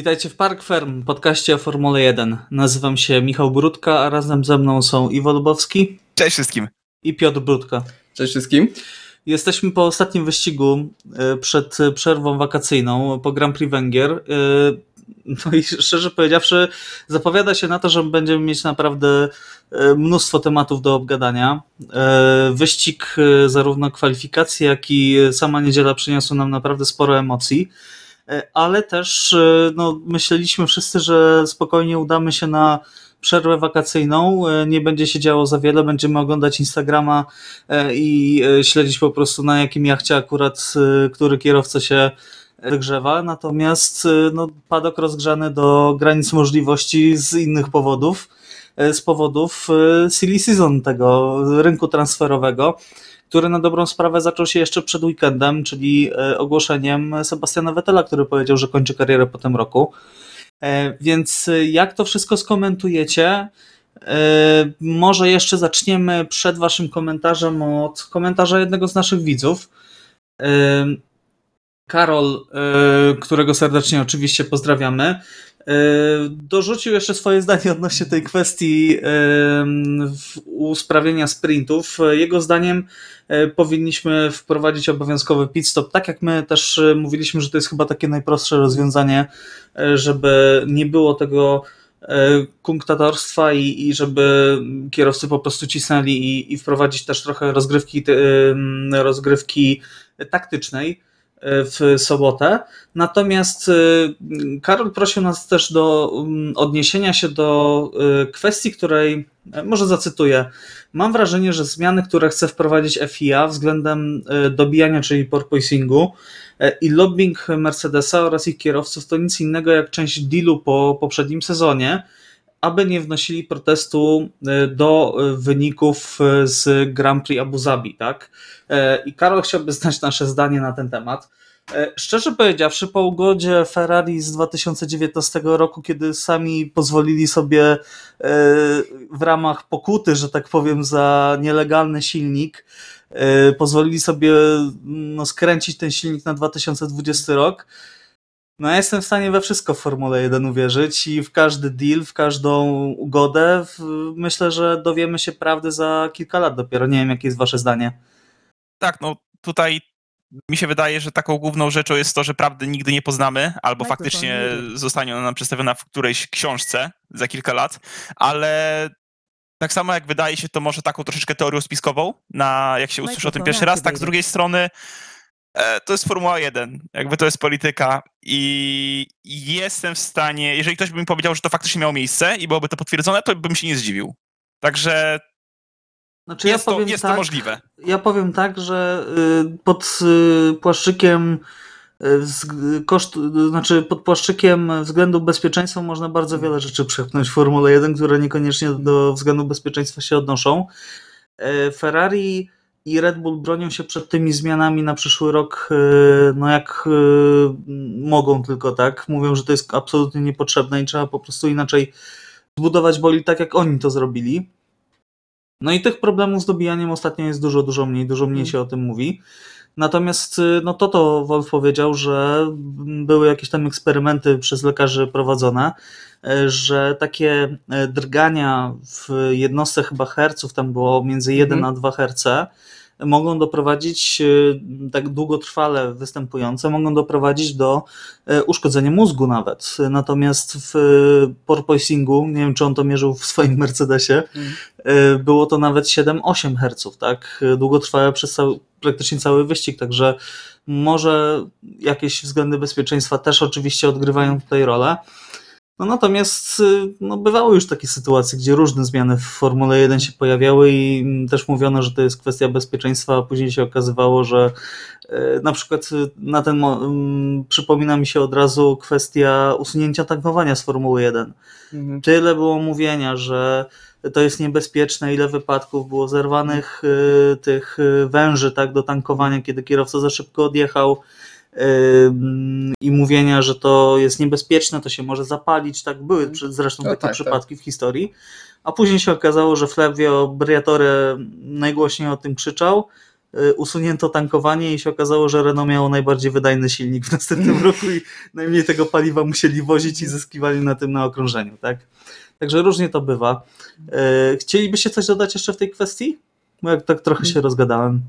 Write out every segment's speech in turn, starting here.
Witajcie w Park Ferm, podcaście o Formule 1. Nazywam się Michał Brudka, a razem ze mną są Iwo Lubowski. Cześć wszystkim. I Piotr Brudka. Cześć wszystkim. Jesteśmy po ostatnim wyścigu e, przed przerwą wakacyjną po Grand Prix Węgier. E, no i szczerze powiedziawszy, zapowiada się na to, że będziemy mieć naprawdę e, mnóstwo tematów do obgadania. Wyścig, zarówno kwalifikacje, jak i sama niedziela przyniosły nam naprawdę sporo emocji. E, ale też e, no, myśleliśmy wszyscy, że spokojnie udamy się na przerwę wakacyjną, e, nie będzie się działo za wiele, będziemy oglądać Instagrama i śledzić po prostu na jakim jachcie akurat który kierowca się wygrzewa, natomiast no, padok rozgrzany do granic możliwości z innych powodów, z powodów silly season tego rynku transferowego który na dobrą sprawę zaczął się jeszcze przed weekendem, czyli e, ogłoszeniem Sebastiana Vettela, który powiedział, że kończy karierę po tym roku. E, więc e, jak to wszystko skomentujecie? Może jeszcze zaczniemy przed Waszym komentarzem od komentarza jednego z naszych widzów. Karol, którego serdecznie oczywiście pozdrawiamy, dorzucił jeszcze swoje zdanie odnośnie tej kwestii usprawnienia sprintów. Jego zdaniem e, powinniśmy wprowadzić obowiązkowy pit stop, tak jak my też e, mówiliśmy, że to jest chyba takie najprostsze rozwiązanie, żeby nie było tego kunktatorstwa i, i żeby kierowcy po prostu cisnęli i, i wprowadzić też trochę rozgrywki, rozgrywki taktycznej w sobotę. Natomiast y, Karol prosił nas też do mm, odniesienia się do y, kwestii, której e, może zacytuję. Mam wrażenie, że zmiany, które chce wprowadzić FIA względem y, dobijania, czyli porpoisingu e, i lobbying Mercedesa oraz ich kierowców to nic innego jak część dealu po poprzednim sezonie aby nie wnosili protestu do wyników z Grand Prix Abu Zabi, tak? I Karol chciałby znać nasze zdanie na ten temat. E, szczerze powiedziawszy, po ugodzie Ferrari z 2019 roku, kiedy sami pozwolili sobie e, w ramach pokuty, że tak powiem, za nielegalny silnik, e, pozwolili sobie no, skręcić ten silnik na 2020 rok. No ja jestem w stanie we wszystko w Formule 1 uwierzyć i w każdy deal, w każdą ugodę. Myślę, że dowiemy się prawdy za kilka lat dopiero. Nie wiem, jakie jest wasze zdanie. Tak, no tutaj mi się wydaje, że taką główną rzeczą jest to, że prawdy nigdy nie poznamy, albo tak, faktycznie zostanie ona nam przedstawiona w którejś książce za kilka lat, ale tak samo jak wydaje się to może taką troszeczkę teorią spiskową, na, jak się usłyszy o tym pierwszy raz, tak z drugiej strony to jest Formuła 1, jakby to jest polityka i jestem w stanie, jeżeli ktoś by mi powiedział, że to faktycznie miało miejsce i byłoby to potwierdzone, to bym się nie zdziwił. Także znaczy jest, ja to, jest tak, to możliwe. Ja powiem tak, że y, pod y, płaszczykiem y, koszt, znaczy pod płaszczykiem względu bezpieczeństwa można bardzo wiele rzeczy przepchnąć w Formule 1, które niekoniecznie do względu bezpieczeństwa się odnoszą. E, Ferrari i Red Bull bronią się przed tymi zmianami na przyszły rok, no jak mogą tylko tak. Mówią, że to jest absolutnie niepotrzebne i trzeba po prostu inaczej zbudować boli tak, jak oni to zrobili. No i tych problemów z dobijaniem ostatnio jest dużo, dużo mniej, dużo mniej się o tym mówi. Natomiast y, no to to Wolf powiedział, że były jakieś tam eksperymenty przez lekarzy prowadzone, y, że takie y, drgania w jednostce chyba herców, tam było między 1 mm. a 2 herce, mogą doprowadzić, e, tak długotrwale występujące, mogą doprowadzić do e, uszkodzenia mózgu nawet. Natomiast w porpoisingu, nie wiem czy on to mierzył w swoim Mercedesie, mm. było to nawet 7-8 Hz, tak? Długotrwałe przez cały, praktycznie cały wyścig, także może jakieś względy bezpieczeństwa też oczywiście odgrywają tutaj rolę. No natomiast y, no, bywały już takie sytuacje, gdzie różne zmiany w Formule 1 się pojawiały i mm, też mówiono, że to jest kwestia bezpieczeństwa, a później się okazywało, że y, na przykład y, na ten um, przypomina mi się od razu kwestia usunięcia tankowania z Formuły 1. Mhm. Tyle było mówienia, że to jest niebezpieczne, ile wypadków było zerwanych tych węży tak, do tankowania, kiedy kierowca za szybko odjechał i mówienia, że to jest niebezpieczne, to się może zapalić, tak były zresztą no takie tak, przypadki tak. w historii, a później się okazało, że Flavio Briatore najgłośniej o tym krzyczał, y, usunięto tankowanie i się okazało, że Renault miało najbardziej wydajny silnik w następnym roku i najmniej tego paliwa musieli wozić i zyskiwali na tym na okrążeniu, tak? Także różnie to bywa. Y, chcielibyście coś dodać jeszcze w tej kwestii? Bo jak tak trochę się rozgadałem.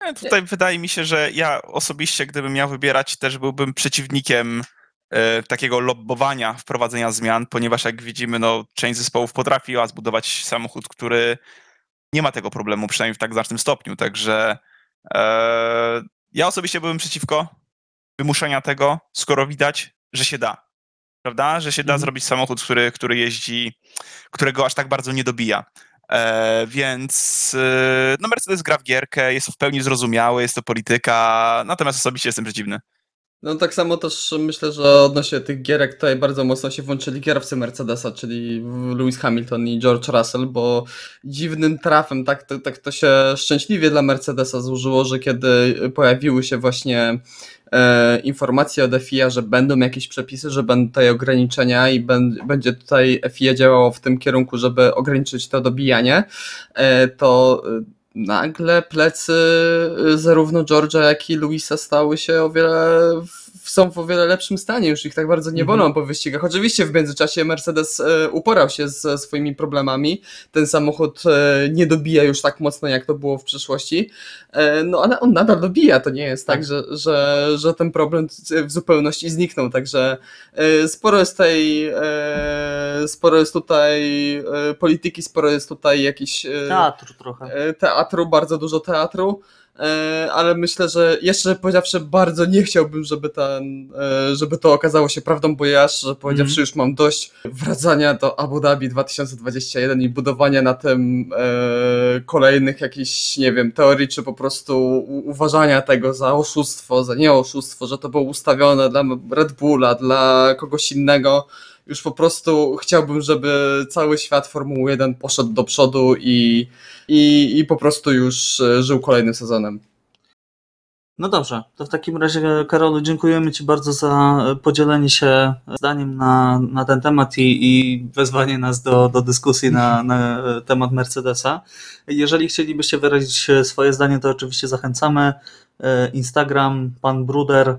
E, Tutaj wydaje mi się, że ja osobiście, gdybym miał wybierać, też byłbym przeciwnikiem e, takiego lobbowania wprowadzenia zmian, ponieważ jak widzimy, no, część zespołów potrafiła zbudować samochód, który nie ma tego problemu, przynajmniej w tak znacznym stopniu. Także e, ja osobiście byłem przeciwko wymuszenia tego, skoro widać, że się da. Prawda? Że się da Mhm. zrobić samochód, który, który jeździ, którego aż tak bardzo nie dobija. E, więc e, no Mercedes gra w gierkę, jest w pełni zrozumiały, jest to polityka, natomiast osobiście jestem przeciwny. No tak samo też myślę, że odnośnie tych gierek tutaj bardzo mocno się włączyli kierowcy Mercedesa, czyli Lewis Hamilton i George Russell, bo dziwnym trafem tak to, tak to się szczęśliwie dla Mercedesa złożyło, że kiedy pojawiły się właśnie e, informacje od FIA, że będą jakieś przepisy, że będą tutaj ograniczenia i ben, będzie tutaj FIA działało w tym kierunku, żeby ograniczyć to dobijanie, e, to nagle plecy y, zarówno George'a, jak i Luisa stały się o wiele, są w o wiele lepszym stanie, już ich tak bardzo nie Mhm. bolą po wyścigach. Oczywiście w międzyczasie Mercedes y, uporał się ze swoimi problemami, ten samochód y, nie dobija już tak mocno, jak to było w przeszłości, E, no ale on nadal dobija, to nie jest tak, Tak. że, że, że ten problem w zupełności zniknął, także e, sporo jest tej, e, sporo jest tutaj e, polityki, sporo jest tutaj jakiś e, Teatr trochę. e, teatru, bardzo dużo teatru, e, ale myślę, że jeszcze powiedziawszy bardzo nie chciałbym, żeby, ten, e, żeby to okazało się prawdą, bo ja szczerze powiedziawszy Mhm. już mam dość wracania do Abu Dhabi 2021 i budowania na tym e, kolejnych jakichś, nie wiem, teorii, czy po prostu uważania tego za oszustwo, za nie oszustwo, że to było ustawione dla Red Bulla, dla kogoś innego. Już po prostu chciałbym, żeby cały świat Formuły 1 poszedł do przodu i, i, i po prostu już e, żył kolejnym sezonem. No dobrze, to w takim razie Karolu dziękujemy Ci bardzo za podzielenie się zdaniem na, na ten temat i, i wezwanie nas do, do dyskusji na, na temat Mercedesa. Jeżeli chcielibyście wyrazić swoje zdanie, to oczywiście zachęcamy. E, Instagram, pan Bruder, e,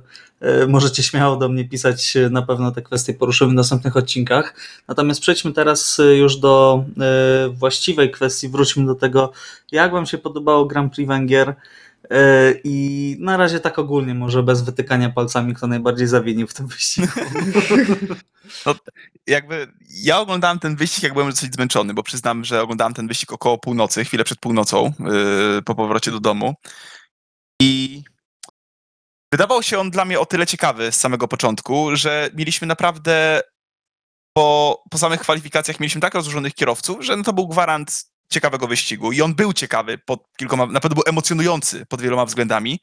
możecie śmiało do mnie pisać, na pewno te kwestie poruszymy w następnych odcinkach. Natomiast przejdźmy teraz e, już do e, właściwej kwestii, wróćmy do tego, jak Wam się podobało Grand Prix Węgier. E, I na razie tak ogólnie, może bez wytykania palcami, kto najbardziej zawinił w tym wyścigu. Jakby ja oglądałem ten wyścig, jak byłem dosyć zmęczony, bo przyznam, że oglądałem ten wyścig około północy, chwilę przed północą, po powrocie do domu. I wydawał się on dla mnie o tyle ciekawy z samego początku, że mieliśmy naprawdę po, po samych kwalifikacjach mieliśmy tak rozłożonych kierowców, że no to był gwarant ciekawego wyścigu. I on był ciekawy pod kilkoma, na pewno był emocjonujący pod wieloma względami.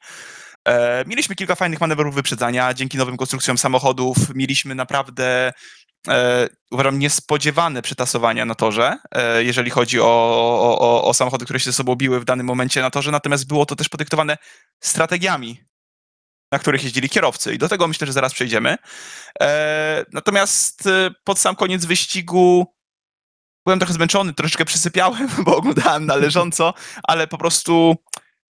E, mieliśmy kilka fajnych manewrów wyprzedzania dzięki nowym konstrukcjom samochodów. Mieliśmy naprawdę, e, uważam, niespodziewane przetasowania na torze, e, jeżeli chodzi o, o, o, o samochody, które się ze sobą biły w danym momencie na torze. Natomiast było to też podyktowane strategiami, na których jeździli kierowcy. I do tego myślę, że zaraz przejdziemy. E, natomiast e, pod sam koniec wyścigu byłem trochę zmęczony, troszeczkę przysypiałem, bo oglądałem na leżąco, ale po prostu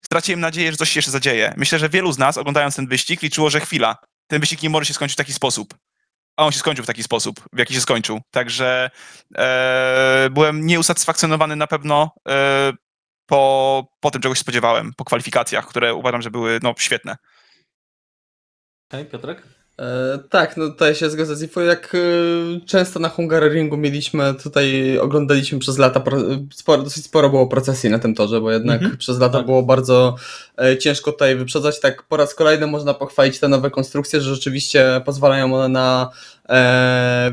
straciłem nadzieję, że coś się jeszcze zadzieje. Myślę, że wielu z nas, oglądając ten wyścig, liczyło, że chwila, ten wyścig nie może się skończyć w taki sposób. A on się skończył w taki sposób, w jaki się skończył. Także e, byłem nieusatysfakcjonowany na pewno e, po, po tym, czego się spodziewałem, po kwalifikacjach, które uważam, że były no, świetne. Hej, Piotrek? E, tak, no tutaj się zgodzę z Ifo. Jak e, często na Hungaroringu mieliśmy, tutaj oglądaliśmy przez lata, pro, sporo, dosyć sporo było procesji na tym torze, bo jednak Mhm. przez lata Tak. było bardzo e, ciężko tutaj wyprzedzać. Tak po raz kolejny można pochwalić te nowe konstrukcje, że rzeczywiście pozwalają one na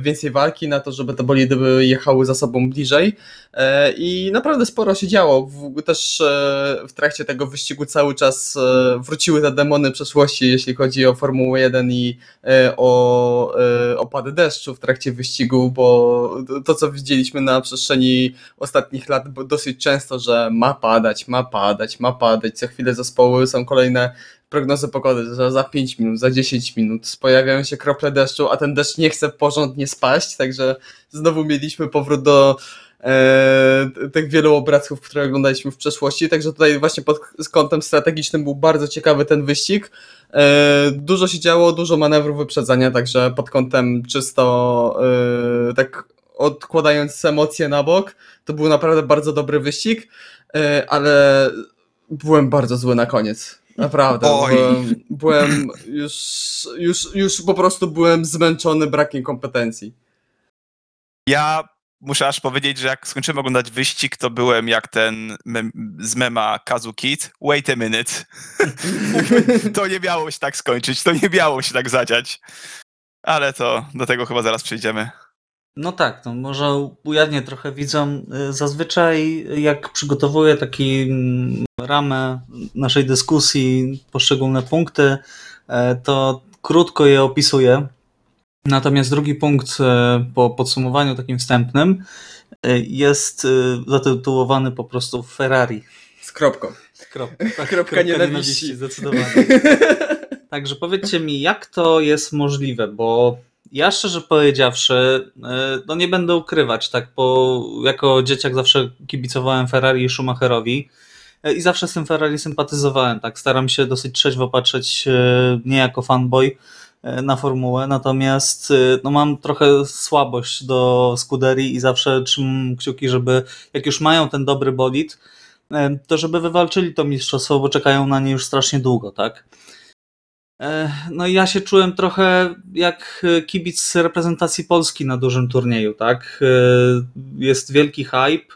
więcej walki, na to, żeby te bolidy jechały za sobą bliżej. E, I naprawdę sporo się działo. Też e, w trakcie tego wyścigu cały czas e, wróciły te demony przeszłości, jeśli chodzi o Formułę 1 i e, o e, opady deszczu w trakcie wyścigu, bo to, co widzieliśmy na przestrzeni ostatnich lat, dosyć często, że ma padać, ma padać, ma padać. Co chwilę zespoły są kolejne prognozy pogody, że za 5 minut, za 10 minut pojawiają się krople deszczu, a ten deszcz nie chce porządnie spaść, także znowu mieliśmy powrót do e, tych wielu obrazków, które oglądaliśmy w przeszłości, także tutaj właśnie pod kątem strategicznym był bardzo ciekawy ten wyścig. E, dużo się działo, dużo manewrów wyprzedzania, także pod kątem czysto e, tak odkładając emocje na bok, to był naprawdę bardzo dobry wyścig, e, ale byłem bardzo zły na koniec. Naprawdę. Oj. Byłem, byłem już, już, już po prostu byłem zmęczony brakiem kompetencji. Ja muszę aż powiedzieć, że jak skończyłem oglądać wyścig, to byłem jak ten mem z mema Kazu Kid. Wait a minute. to nie miało się tak skończyć, to nie miało się tak zadziać. Ale to do tego chyba zaraz przejdziemy. No tak, no może ujawnię trochę widzom. Y, Zazwyczaj jak przygotowuję taki mm, ramę naszej dyskusji, poszczególne punkty, e, to krótko je opisuję. Natomiast drugi punkt e, po podsumowaniu takim wstępnym e, jest zatytułowany po prostu Ferrari. Z kropką. Kropka, tak, Kropka nienawiści. Zdecydowanie. Także powiedzcie mi, jak to jest możliwe, bo ja szczerze powiedziawszy, e, no nie będę ukrywać, tak, bo jako dzieciak zawsze kibicowałem Ferrari i Schumacherowi e, i zawsze z tym Ferrari sympatyzowałem, tak, staram się dosyć trzeźwo patrzeć, e, nie jako fanboy na formułę, natomiast no mam trochę słabość do Scuderii i zawsze trzymam kciuki, żeby jak już mają ten dobry bolid, to żeby wywalczyli to mistrzostwo, bo czekają na nie już strasznie długo, tak? E, No i ja się czułem trochę jak e, kibic reprezentacji Polski na dużym turnieju, tak? E, Jest wielki hype.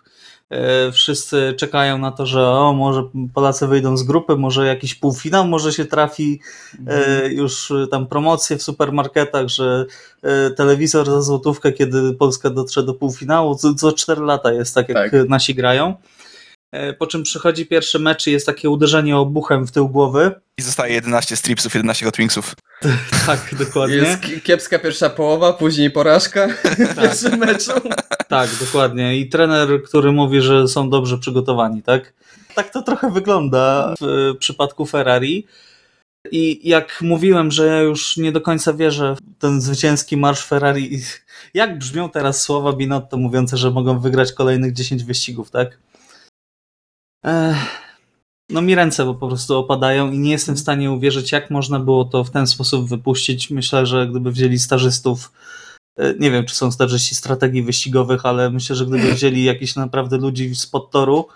Wszyscy czekają na to, że o, może Polacy wyjdą z grupy, może jakiś półfinał, może się trafi e, już tam promocje w supermarketach, że telewizor za złotówkę, kiedy Polska dotrze do półfinału, co, co 4 lata jest tak, jak Tak. nasi grają. E, Po czym przychodzi pierwszy mecz i jest takie uderzenie obuchem w tył głowy. I zostaje 11 stripsów, 11 Hot Wingsów. Tak, dokładnie. Jest ki- kiepska pierwsza połowa, później porażka w pierwszym meczu. Tak, dokładnie. I trener, który mówi, że są dobrze przygotowani, tak? Tak to trochę wygląda w przypadku Ferrari. I jak mówiłem, że ja już nie do końca wierzę w ten zwycięski marsz Ferrari. Jak brzmią teraz słowa Binotto mówiące, że mogą wygrać kolejnych 10 wyścigów, tak? Ech, no mi ręce po prostu opadają i nie jestem w stanie uwierzyć, jak można było to w ten sposób wypuścić. Myślę, że gdyby wzięli stażystów E, nie wiem, czy są stażyści strategii wyścigowych, ale myślę, że gdyby wzięli jakichś naprawdę ludzi spod toru,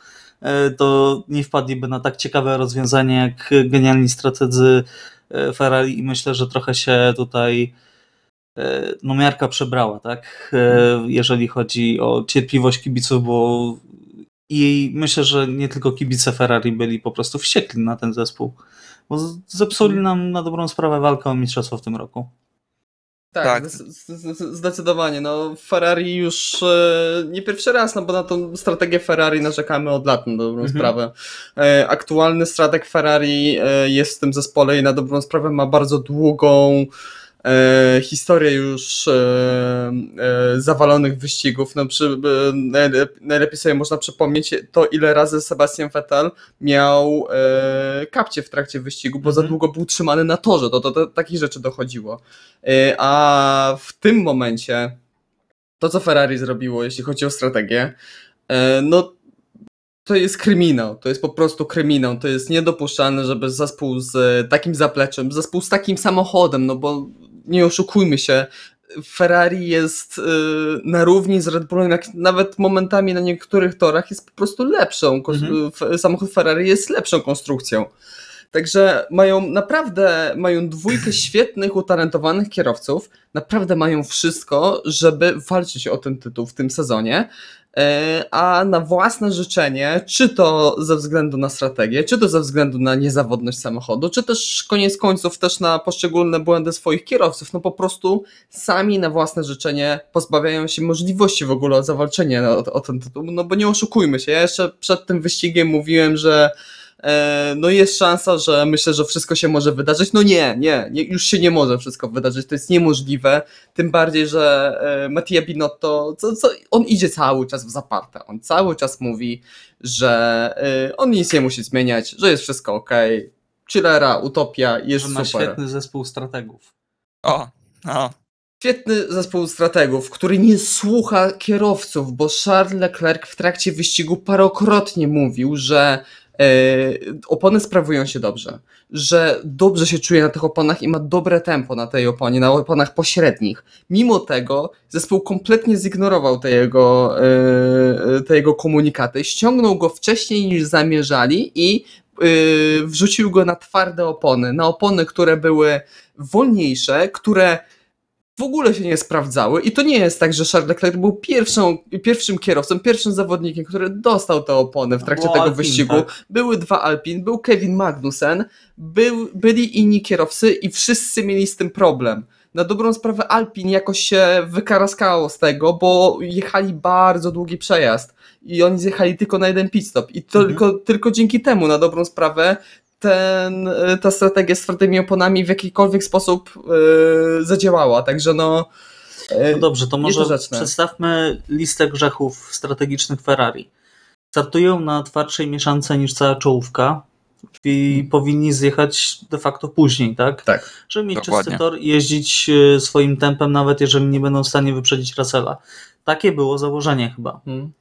e, to nie wpadliby na tak ciekawe rozwiązanie jak genialni strategzy e, Ferrari i myślę, że trochę się tutaj no miarka przebrała, tak? Jeżeli chodzi o cierpliwość kibiców, bo i myślę, że nie tylko kibice Ferrari byli po prostu wściekli na ten zespół, bo zepsuli nam na dobrą sprawę walkę o mistrzostwo w tym roku. Tak, Tak. zde- zde- zde- zdecydowanie. No, Ferrari już e, nie pierwszy raz, no bo na tą strategię Ferrari narzekamy od lat na dobrą Mhm. sprawę. E, aktualny strateg Ferrari e, jest w tym zespole i na dobrą sprawę ma bardzo długą e, historię już e, e, zawalonych wyścigów. No, przy, e, najlep- najlepiej sobie można przypomnieć to, ile razy Sebastian Vettel miał e, kapcie w trakcie wyścigu, bo za Mhm. długo był trzymany na torze. To, to, to takich rzeczy dochodziło. E, A w tym momencie to, co Ferrari zrobiło, jeśli chodzi o strategię, no to jest kryminał. To jest po prostu kryminał. To jest niedopuszczalne, żeby zespół z takim zapleczem, zespół z takim samochodem, no bo nie oszukujmy się, Ferrari jest e, na równi z Red Bullem, nawet momentami na niektórych torach jest po prostu lepszą. Mhm. Samochód Ferrari jest lepszą konstrukcją. Także mają naprawdę, mają dwójkę świetnych, utalentowanych kierowców, naprawdę mają wszystko, żeby walczyć o ten tytuł w tym sezonie, e, a na własne życzenie, czy to ze względu na strategię, czy to ze względu na niezawodność samochodu, czy też koniec końców też na poszczególne błędy swoich kierowców, no po prostu sami na własne życzenie pozbawiają się możliwości w ogóle o zawalczenie o, o ten tytuł, no bo nie oszukujmy się, ja jeszcze przed tym wyścigiem mówiłem, że no jest szansa, że myślę, że wszystko się może wydarzyć. No nie, nie, nie, już się nie może wszystko wydarzyć, to jest niemożliwe. Tym bardziej, że e, Mattia Binotto, co, co, on idzie cały czas w zaparte. On cały czas mówi, że e, on nic nie musi zmieniać, że jest wszystko ok. chillera, utopia, jest Że ma super. świetny zespół strategów. O, o. Świetny zespół strategów, który nie słucha kierowców, bo Charles Leclerc w trakcie wyścigu parokrotnie mówił, że e, opony sprawują się dobrze, że dobrze się czuje na tych oponach i ma dobre tempo na tej oponie, na oponach pośrednich. Mimo tego zespół kompletnie zignorował te jego, e, te jego komunikaty, ściągnął go wcześniej niż zamierzali i e, wrzucił go na twarde opony, na opony, które były wolniejsze, które w ogóle się nie sprawdzały i to nie jest tak, że Charles Leclerc był pierwszą, pierwszym kierowcą, pierwszym zawodnikiem, który dostał te opony w trakcie Było tego Alpine, wyścigu. tak. Były dwa Alpin, był Kevin Magnussen, był, byli inni kierowcy i wszyscy mieli z tym problem. Na dobrą sprawę Alpin jakoś się wykaraskało z tego, bo jechali bardzo długi przejazd i oni zjechali tylko na jeden pit stop i Mhm. tylko, tylko dzięki temu na dobrą sprawę ten, e, ta strategia z twardymi oponami w jakikolwiek sposób e, zadziałała, także no e, No dobrze, to może przedstawmy listę grzechów strategicznych Ferrari. Startują na twardszej mieszance niż cała czołówka i powinni zjechać de facto później, tak? tak. Żeby mieć Dokładnie. czysty tor i jeździć e, swoim tempem, nawet jeżeli nie będą w stanie wyprzedzić Russella. Takie było założenie chyba. Hmm.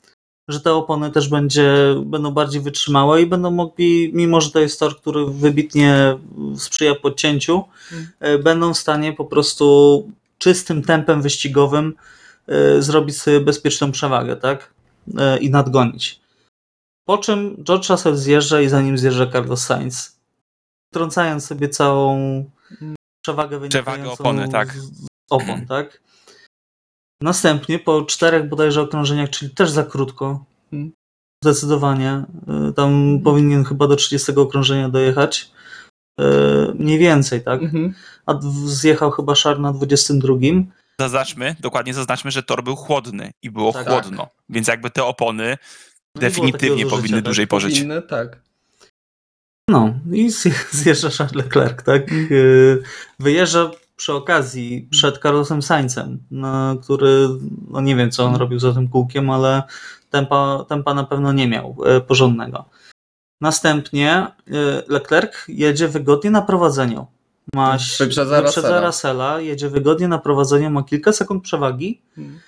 Że te opony też będzie, będą bardziej wytrzymałe i będą mogli, mimo że to jest tor, który wybitnie sprzyja podcięciu, Mm. będą w stanie po prostu czystym tempem wyścigowym e, zrobić sobie bezpieczną przewagę, tak? E, I nadgonić. Po czym George Russell zjeżdża i za nim zjeżdża Carlos Sainz, trącając sobie całą przewagę wynikającą opony, tak. opon, tak? Następnie po czterech bodajże okrążeniach, czyli też za krótko, Hmm. zdecydowanie, y, tam powinien chyba do 30 okrążenia dojechać, y, mniej więcej, tak? Mhm. A zjechał chyba Szar na 22. Zaznaczmy, dokładnie zaznaczmy, że tor był chłodny i było Tak. chłodno. Więc jakby te opony No definitywnie powinny tak? dłużej pożyć. Inny, tak. No i zje- zjeżdża Charles Leclerc, tak? Mhm. Y, Wyjeżdża przy okazji przed Carlosem Saincem, który, no nie wiem co on Mhm. robił za tym kółkiem, ale tempa, tempa na pewno nie miał e, porządnego. Następnie e, Leclerc jedzie wygodnie na prowadzeniu. Ma, Wyprzedza Russella. Russella, jedzie wygodnie na prowadzeniu, ma kilka sekund przewagi. Mhm.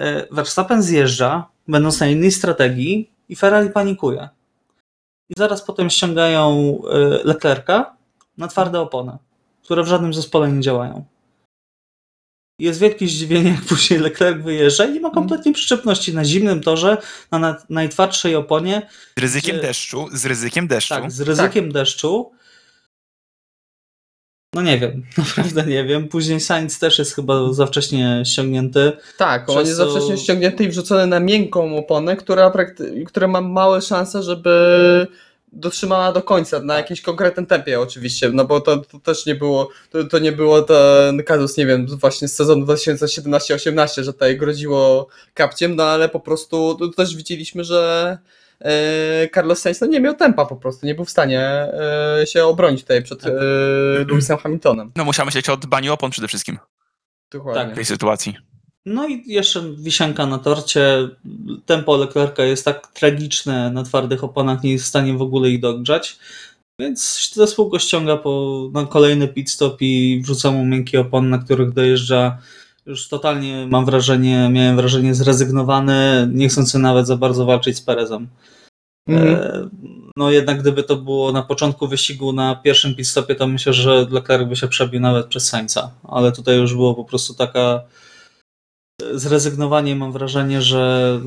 E, Verstappen zjeżdża, będąc na innej strategii i Ferrari panikuje. I zaraz potem ściągają Leclerca na twarde opony, które w żadnym zespole nie działają. Jest wielkie zdziwienie, jak później Leclerc wyjeżdża i nie ma kompletnie przyczepności na zimnym torze, na, na najtwardszej oponie, Z ryzykiem Gdzie- deszczu, z ryzykiem deszczu. tak, z ryzykiem deszczu. No nie wiem, naprawdę nie wiem. Później Sainz też jest chyba za wcześnie ściągnięty. Tak, on jest za wcześnie ściągnięty i wrzucony na miękką oponę, która, prakty- która ma małe szanse, żeby dotrzymała do końca, na jakimś konkretnym tempie oczywiście, no bo to, to też nie było, to, to nie było ten kazus, nie wiem, właśnie z sezonu 2017-18, że tutaj groziło kapciem, no ale po prostu to też widzieliśmy, że e, Carlos Sainz no, nie miał tempa po prostu, nie był w stanie e, się obronić tutaj przed Tak. e, Lewisem Hamiltonem. No musiał myśleć o dbaniu opon przede wszystkim Dokładnie. w tej sytuacji. No i jeszcze wisienka na torcie. Tempo Leclerca jest tak tragiczne na twardych oponach, nie jest w stanie w ogóle ich dogrzać. Więc zespół go ściąga po, na kolejny pit stop i wrzuca mu miękkie opony, na których dojeżdża już totalnie, mam wrażenie, miałem wrażenie zrezygnowany, nie chcący nawet za bardzo walczyć z Perezem. Mhm. E, No jednak gdyby to było na początku wyścigu na pierwszym pit stopie, to myślę, że Leclerc by się przebił nawet przez Sainza, ale tutaj już było po prostu taka zrezygnowanie, mam wrażenie, że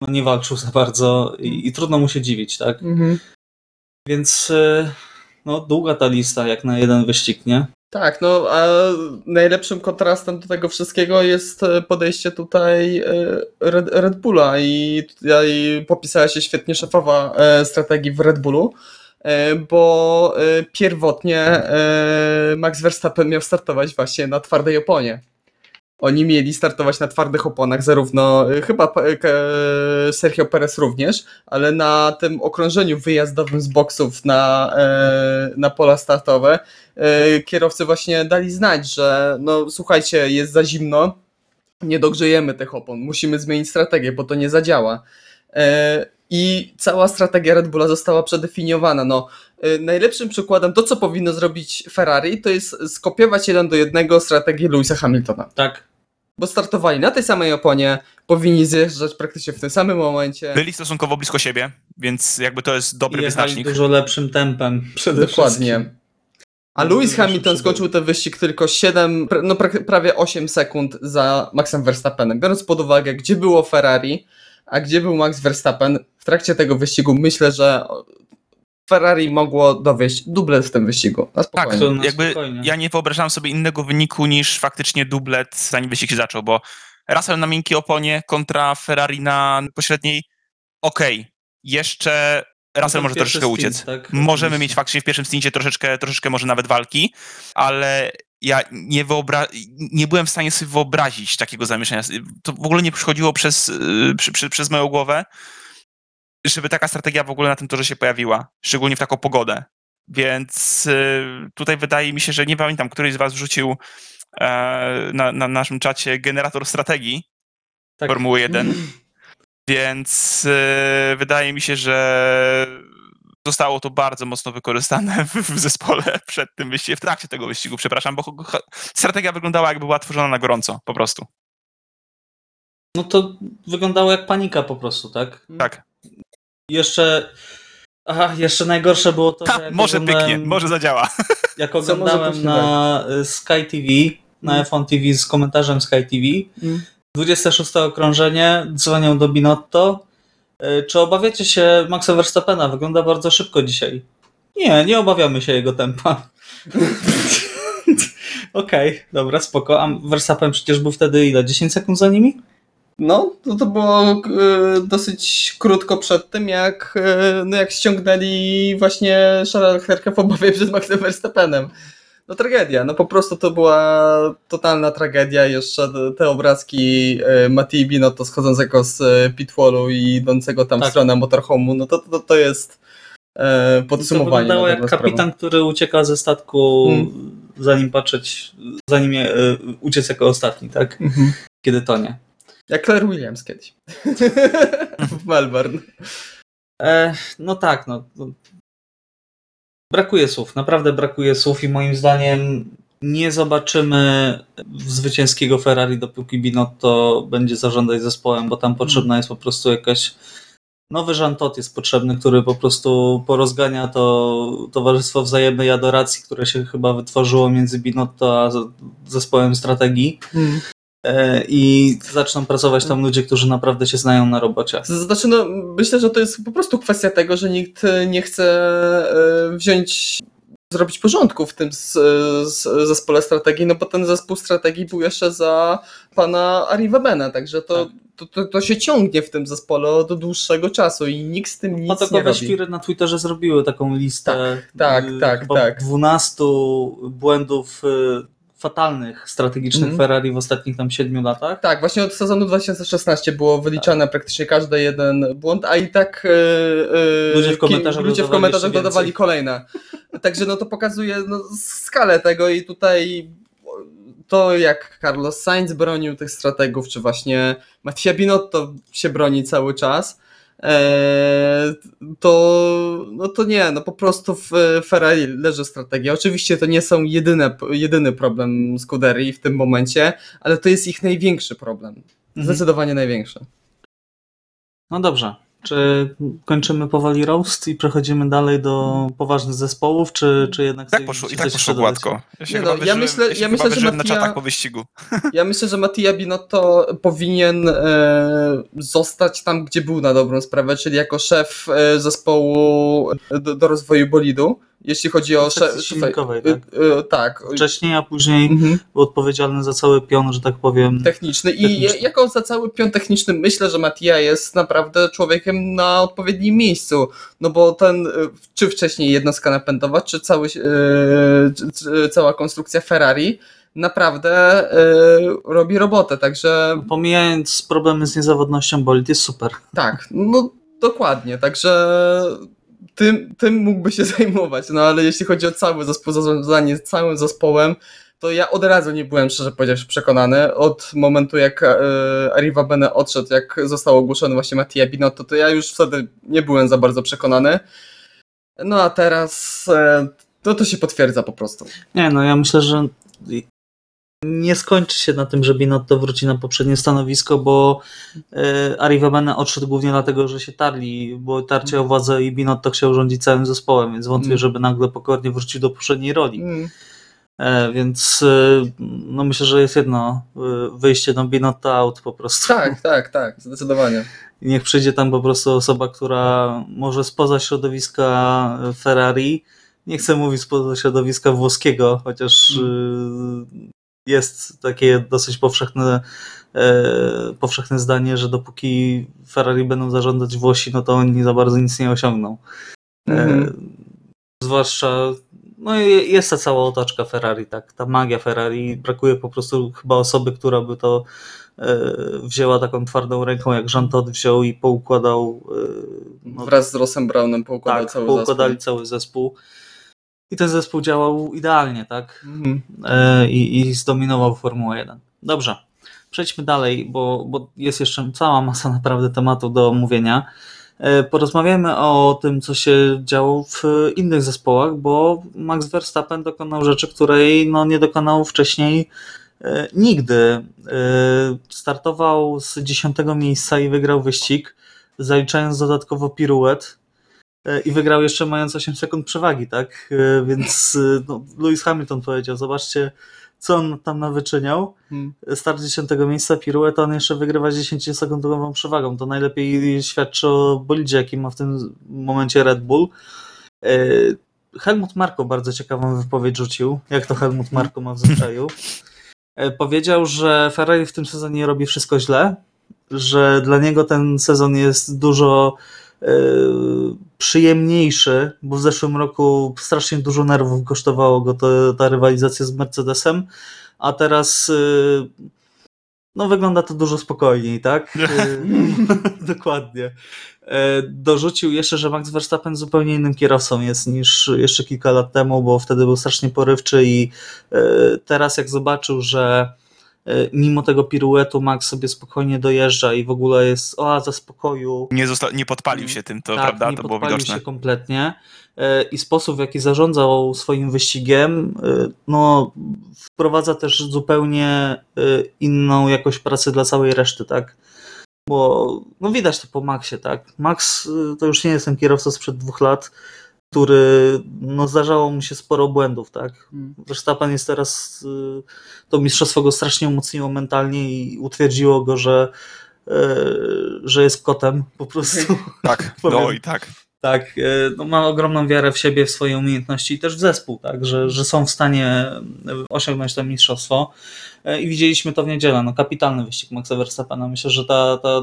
no nie walczył za bardzo i, i trudno mu się dziwić, tak? Mhm. Więc e, no długa ta lista jak na jeden wyścig, nie? Tak, no a najlepszym kontrastem do tego wszystkiego jest e, podejście tutaj e, Red, Red Bulla i tutaj popisała się świetnie szefowa e, strategii w Red Bullu, bo pierwotnie Max Verstappen miał startować właśnie na twardej oponie. Oni mieli startować na twardych oponach, zarówno e, chyba e, K- Sergio Perez również, ale na tym okrążeniu wyjazdowym z boksów na, na pola startowe kierowcy właśnie dali znać, że no słuchajcie, jest za zimno, nie dogrzejemy tych opon, musimy zmienić strategię, bo to nie zadziała. I cała strategia Red Bulla została przedefiniowana. No, y, najlepszym przykładem to, co powinno zrobić Ferrari, to jest skopiować jeden do jednego strategię Louisa Hamiltona. Tak. Bo startowali na tej samej oponie, powinni zjeżdżać praktycznie w tym samym momencie. Byli stosunkowo blisko siebie, więc jakby to jest dobry Jechali wyznacznik. dużo lepszym tempem. Przede Dokładnie. wszystkim. A Lewis Hamilton skończył ten wyścig tylko 7, pra- no pra- prawie 8 sekund za Maxem Verstappenem. Biorąc pod uwagę, gdzie było Ferrari, a gdzie był Max Verstappen, w trakcie tego wyścigu myślę, że Ferrari mogło dowieść dublet w tym wyścigu. Na Tak, spokojnie. to na jakby spokojnie. ja nie wyobrażałem sobie innego wyniku niż faktycznie dublet, zanim wyścig się zaczął, bo Russell na miękkiej oponie kontra Ferrari na pośredniej, okej, jeszcze Russell może troszeczkę stint, uciec. tak? Możemy Oczywiście. mieć faktycznie w pierwszym stincie troszeczkę, troszeczkę może nawet walki, ale ja nie, wyobra- nie byłem w stanie sobie wyobrazić takiego zamieszania. To w ogóle nie przychodziło przez, yy, przy, przy, przez moją głowę, żeby taka strategia w ogóle na tym torze się pojawiła, szczególnie w taką pogodę. Więc yy, tutaj wydaje mi się, że nie pamiętam, któryś z was wrzucił e, na, na naszym czacie generator strategii Tak. Formuły 1, więc yy, wydaje mi się, że zostało to bardzo mocno wykorzystane w, w zespole przed tym wyścigiem, w trakcie tego wyścigu, przepraszam, bo strategia wyglądała jakby była tworzona na gorąco, po prostu. No to wyglądało jak panika po prostu, tak? Tak. Jeszcze. Aha, jeszcze najgorsze było to, Ha, że jak może pyknie, może zadziała. Jak oglądałem na y, Sky TV, na Mm. F1 TV z komentarzem Sky TV, Mm. 26 okrążenie, dzwonią do Binotto. Y, Czy obawiacie się Maxa Verstappena? Wygląda bardzo szybko dzisiaj. Nie, nie obawiamy się jego tempa. Okej, dobra, spoko. A Verstappen przecież był wtedy ile? 10 sekund za nimi? No, to, to było e, dosyć krótko przed tym, jak, e, no jak ściągnęli właśnie Charlesa w obawie przed Maxem Verstappenem. No tragedia, no po prostu to była totalna tragedia. Jeszcze te- obrazki e, Mattii Binotto schodzącego z e, pitwallu i idącego tam w Tak. stronę motorhomu, no to, to, to jest e, To podsumowanie. wyglądało na jak sprawę. kapitan, który ucieka ze statku, Mm. zanim patrzeć, zanim je, y, uciec jako ostatni, tak? Mhm. Kiedy tonie. Jak Claire Williams kiedyś. w Melbourne. E, no tak, no. no. Brakuje słów, naprawdę brakuje słów i moim zdaniem nie zobaczymy zwycięskiego Ferrari, dopóki Binotto będzie zarządzać zespołem, bo tam potrzebna jest po prostu jakaś nowy Jean Todt jest potrzebny, który po prostu porozgania to towarzystwo wzajemnej adoracji, które się chyba wytworzyło między Binotto a zespołem strategii e, i zaczną pracować tam ludzie, którzy naprawdę się znają na robocie. Znaczy, no, myślę, że to jest po prostu kwestia tego, że nikt e, nie chce e, wziąć, zrobić porządku w tym z, z zespole strategii, no bo ten zespół strategii był jeszcze za pana Ari Webena, także to, Tak. to, to, to się ciągnie w tym zespole od dłuższego czasu i nikt z tym nic nie Patokowe robi. świry na Twitterze zrobiły taką listę tak, y, tak, tak. 12 błędów y, fatalnych strategicznych Mhm. Ferrari w ostatnich tam 7 latach. Tak, właśnie od sezonu 2016 było wyliczane praktycznie każdy jeden błąd, a i tak e, Ludzie w komentarzach ludzie w komentarzach dodawali kolejne. Także no to pokazuje no, skalę tego i tutaj to jak Carlos Sainz bronił tych strategów, czy właśnie Mattia Binotto się broni cały czas, to, no to nie, no po prostu w Ferrari leży strategia. Oczywiście to nie są jedyne, jedyny problem Scuderii w tym momencie, ale to jest ich największy problem. Mhm. Zdecydowanie największy. No dobrze. Czy kończymy powoli roast i przechodzimy dalej do poważnych zespołów, czy, czy jednak Tak poszło, I tak poszło dodać? gładko. Ja się Nie no, ja myślę- ja myślę, że na czatach po wyścigu. Ja myślę, że Mattia Binotto powinien e, zostać tam, gdzie był na dobrą sprawę, czyli jako szef e, zespołu do, do rozwoju bolidu. Jeśli chodzi o W sekcji szef. silnikowej, e, e, tak. Wcześniej, a później Mhm. był odpowiedzialny za cały pion, że tak powiem. Techniczny. I Techniczny. jako za cały pion techniczny myślę, że Mattia jest naprawdę człowiekiem na odpowiednim miejscu. No bo ten, e, czy wcześniej jednostka napędowa, czy, cały, czy, cała konstrukcja Ferrari naprawdę e, robi robotę. Także Pomijając problemy z niezawodnością bolid, jest super. Tak, no dokładnie, także tym, tym mógłby się zajmować, no ale jeśli chodzi o cały zespół, zarządzanie całym zespołem, to ja od razu nie byłem szczerze powiedziawszy przekonany. Od momentu jak e, Arriva Bene odszedł, jak został ogłoszony właśnie Mattia Binotto, to ja już wtedy nie byłem za bardzo przekonany. No a teraz e, to, to się potwierdza po prostu. Nie, no ja myślę, że nie skończy się na tym, że Binotto wróci na poprzednie stanowisko, bo e, Arriva Bene odszedł głównie dlatego, że się tarli, bo tarcie o władzę i Binotto chciał rządzić całym zespołem, więc wątpię, Mm. żeby nagle pokornie wrócił do poprzedniej roli. Mm. E, więc e, no myślę, że jest jedno wyjście no Binotto out po prostu. Tak, tak, tak, zdecydowanie. I niech przyjdzie tam po prostu osoba, która może spoza środowiska Ferrari, nie chcę mówić spoza środowiska włoskiego, chociaż jest takie dosyć powszechne, e, powszechne zdanie, że dopóki Ferrari będą zarządzać Włosi, no to oni za bardzo nic nie osiągną. E, Mhm. Zwłaszcza, no jest ta cała otoczka Ferrari, tak, ta magia Ferrari, brakuje po prostu chyba osoby, która by to e, wzięła taką twardą ręką, jak Jean Todt wziął i poukładał e, no, Wraz z Rossem Brownem poukładał tak, cały poukładali zespół. cały zespół i ten zespół działał idealnie, tak, Mhm. e, i, i zdominował Formułę 1. Dobrze, przejdźmy dalej, bo, bo jest jeszcze cała masa naprawdę tematów do omówienia. E, Porozmawiamy o tym, co się działo w innych zespołach, bo Max Verstappen dokonał rzeczy, której no, nie dokonał wcześniej e, nigdy. Startował z 10 miejsca i wygrał wyścig, zaliczając dodatkowo piruet i wygrał jeszcze mając 8 sekund przewagi, tak? E, Więc e, no, Lewis Hamilton powiedział, zobaczcie, co on tam nawyczyniał. Mhm. Start 10 miejsca, piruet, a on jeszcze wygrywa z 10-sekundową przewagą. To najlepiej świadczy o bolidzie, jaki ma w tym momencie Red Bull. E, Helmut Marko bardzo ciekawą wypowiedź rzucił, jak to Helmut Marko ma w zwyczaju. E, Powiedział, że Ferrari w tym sezonie robi wszystko źle, że dla niego ten sezon jest dużo e, przyjemniejszy, bo w zeszłym roku strasznie dużo nerwów kosztowało go to, ta rywalizacja z Mercedesem, a teraz y, no wygląda to dużo spokojniej, tak? Y, Dokładnie. E, Dorzucił jeszcze, że Max Verstappen zupełnie innym kierowcą jest niż jeszcze kilka lat temu, bo wtedy był strasznie porywczy i e, teraz jak zobaczył, że e, mimo tego piruetu Max sobie spokojnie dojeżdża i w ogóle jest oaza spokoju, Nie, zosta- nie podpalił się tym, to tak, prawda, nie to było podpalił widoczne. się kompletnie e, i sposób w jaki zarządzał swoim wyścigiem e, no, wprowadza też zupełnie e, inną jakość pracy dla całej reszty, tak? Bo no widać to po Maxie, tak? Max e, to już nie jest ten kierowca sprzed dwóch lat, który no zdarzało mu się sporo błędów, tak? Mhm. Verstappen jest teraz, y, to mistrzostwo go strasznie umocniło mentalnie i utwierdziło go, że, y, że jest kotem po prostu. Tak, no i tak. Tak, y, no ma ogromną wiarę w siebie, w swoje umiejętności i też w zespół, tak, że, że są w stanie osiągnąć to mistrzostwo. I widzieliśmy to w niedzielę, no kapitalny wyścig Maxa Verstappena. Myślę, że ta, ta,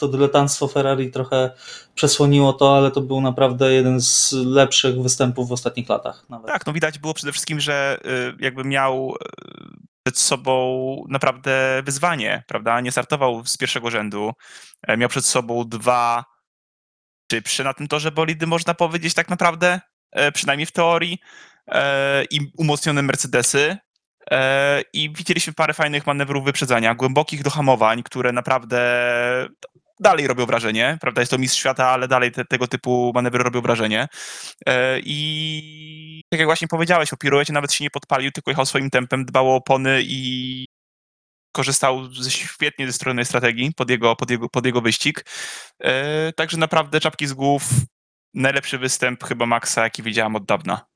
to dyletanstwo Ferrari trochę przesłoniło to, ale to był naprawdę jeden z lepszych występów w ostatnich latach. Nawet. Tak, no widać było przede wszystkim, że y, jakby miał y, przed sobą naprawdę wyzwanie, prawda? Nie startował z pierwszego rzędu. E, Miał przed sobą dwa szybsze na tym torze bolidy, można powiedzieć tak naprawdę, e, przynajmniej w teorii, e, i umocnione Mercedesy. I widzieliśmy parę fajnych manewrów wyprzedzania, głębokich dohamowań, które naprawdę dalej robią wrażenie, prawda? Jest to mistrz świata, ale dalej te, tego typu manewry robią wrażenie. E, I tak jak właśnie powiedziałeś, o piruecie nawet się nie podpalił, tylko jechał swoim tempem, dbał o opony i korzystał ze, świetnie ze strony strategii pod jego, pod jego, pod jego wyścig. E, Także naprawdę czapki z głów. Najlepszy występ chyba Maxa, jaki widziałam od dawna.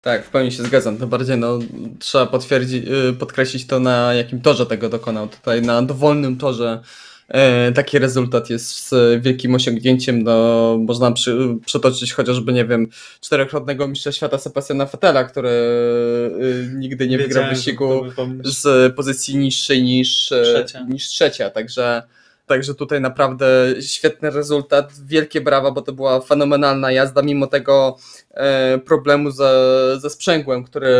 Tak, w pełni się zgadzam. To bardziej no, trzeba potwierdzić, y, podkreślić to, na jakim torze tego dokonał. Tutaj na dowolnym torze taki rezultat jest z wielkim osiągnięciem. No, można przy, przytoczyć chociażby, nie wiem, czterokrotnego mistrza świata Sebastiana Fettela, który y, nigdy nie wygrał wyścigu z pozycji niższej niż e, Trzecia. niż trzecia. Także, także tutaj naprawdę świetny rezultat. Wielkie brawa, bo to była fenomenalna jazda, mimo tego e, problemu ze, ze sprzęgłem, który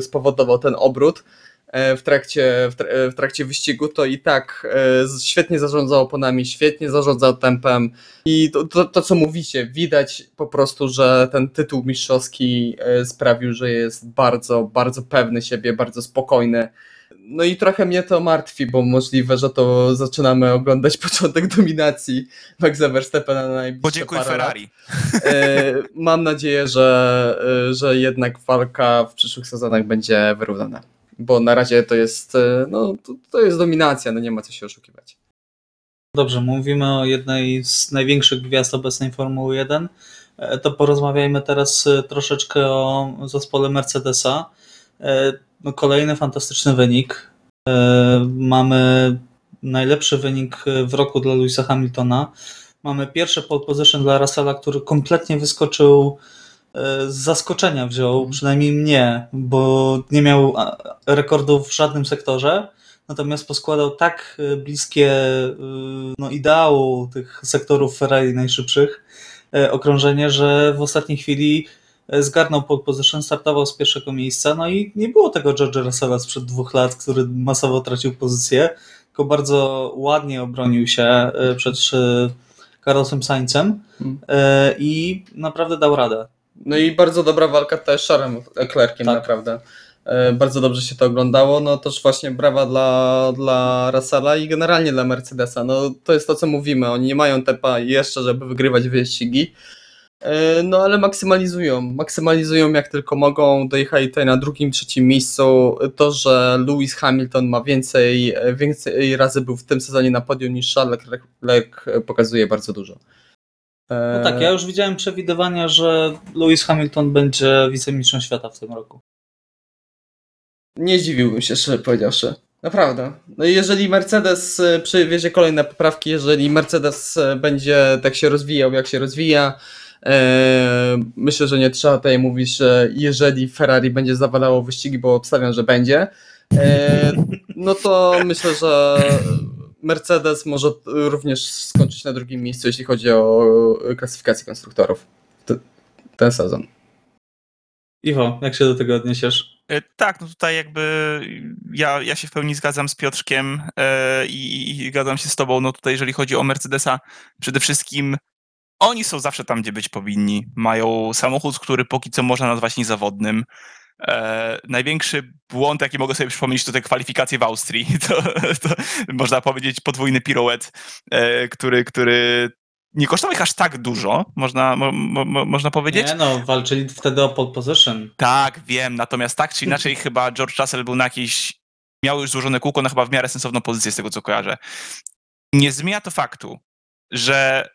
spowodował ten obrót. E, w trakcie, w, e, w trakcie wyścigu, to i tak e, świetnie zarządzał oponami, świetnie zarządzał tempem i to, to, to co mówicie, widać po prostu, że ten tytuł mistrzowski sprawił, że jest bardzo, bardzo pewny siebie, bardzo spokojny. No i trochę mnie to martwi, bo możliwe, że to zaczynamy oglądać początek dominacji Maxa Verstappena na najbliższe Podziękuj. Ferrari. Mam nadzieję, że, że jednak walka w przyszłych sezonach będzie wyrównana. Bo na razie to jest, e, no, to, to jest dominacja, no nie ma co się oszukiwać. Dobrze, mówimy o jednej z największych gwiazd obecnej Formuły 1. E, To porozmawiajmy teraz e, troszeczkę o zespole Mercedesa. No, kolejny fantastyczny wynik. Mamy najlepszy wynik w roku dla Louisa Hamiltona. Mamy pierwszy pole position dla Russella, który kompletnie wyskoczył z zaskoczenia wziął, przynajmniej mnie, bo nie miał rekordów w żadnym sektorze. Natomiast poskładał tak e, bliskie e, no, ideału tych sektorów Ferrari najszybszych e, okrążenie, że w ostatniej chwili e, zgarnął pole position, startował z pierwszego miejsca, no i nie było tego George'a Russella sprzed dwóch lat, który masowo tracił pozycję, tylko bardzo ładnie obronił się e, przed e, Carlosem Saincem e, i naprawdę dał radę. No i bardzo dobra walka też z Charlesem Leclerciem, Tak. naprawdę. E, Bardzo dobrze się to oglądało. No też właśnie brawa dla, dla Russella i generalnie dla Mercedesa. No to jest to, co mówimy. Oni nie mają tepa jeszcze, żeby wygrywać wyścigi. E, No ale maksymalizują. Maksymalizują jak tylko mogą. Dojechali tutaj na drugim, trzecim miejscu. To, że Lewis Hamilton ma więcej, więcej razy był w tym sezonie na podium niż Charles Leclerc pokazuje bardzo dużo. E, No tak, ja już widziałem przewidywania, że Lewis Hamilton będzie wicemistrzem świata w tym roku. Nie zdziwiłbym się, szczerze powiedziawszy. Naprawdę. No i jeżeli Mercedes e, przywiezie kolejne poprawki, jeżeli Mercedes e, będzie tak się rozwijał, jak się rozwija, e, myślę, że nie trzeba tutaj mówić, że jeżeli Ferrari będzie zawalało wyścigi, bo obstawiam, że będzie, e, no to myślę, że Mercedes może również skończyć na drugim miejscu, jeśli chodzi o klasyfikację konstruktorów ten sezon. Iwo, jak się do tego odniesiesz? E, Tak, no tutaj jakby ja, ja się w pełni zgadzam z Piotrkiem e, i, i zgadzam się z tobą. No tutaj jeżeli chodzi o Mercedesa, przede wszystkim oni są zawsze tam, gdzie być powinni. Mają samochód, który póki co można nazwać niezawodnym. E, największy błąd, jaki mogę sobie przypomnieć, to te kwalifikacje w Austrii. To, to można powiedzieć podwójny pirouet, e, który, który nie kosztował ich aż tak dużo, można, mo, mo, mo- można powiedzieć. Nie no, walczyli wtedy o pole position. Tak, wiem, natomiast tak czy inaczej chyba George Russell był na jakiejś, miał już złożone kółko na chyba w miarę sensowną pozycję z tego co kojarzę. Nie zmienia to faktu, że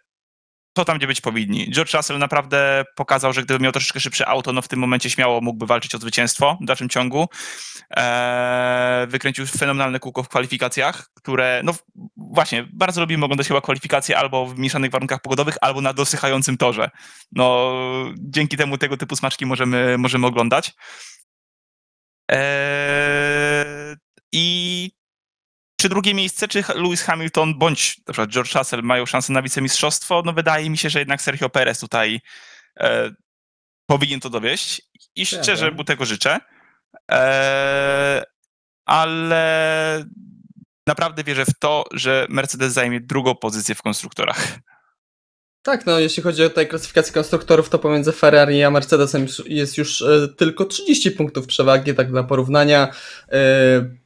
to tam, gdzie być powinni. George Russell naprawdę pokazał, że gdyby miał troszeczkę szybsze auto, no w tym momencie śmiało mógłby walczyć o zwycięstwo w dalszym ciągu. Eee, wykręcił fenomenalne kółko w kwalifikacjach, które, no właśnie, bardzo lubimy oglądać chyba kwalifikacje albo w mieszanych warunkach pogodowych, albo na dosychającym torze. No, dzięki temu tego typu smaczki możemy, możemy oglądać. Eee, I czy drugie miejsce, czy Lewis Hamilton bądź na przykład George Russell mają szansę na wicemistrzostwo? No wydaje mi się, że jednak Sergio Perez tutaj e, powinien to dowieść i szczerze mu tego życzę. E, ale naprawdę wierzę w to, że Mercedes zajmie drugą pozycję w konstruktorach. Tak, no jeśli chodzi o tutaj klasyfikację konstruktorów, to pomiędzy Ferrari a Mercedesem jest już e, tylko 30 punktów przewagi, tak dla porównania. E,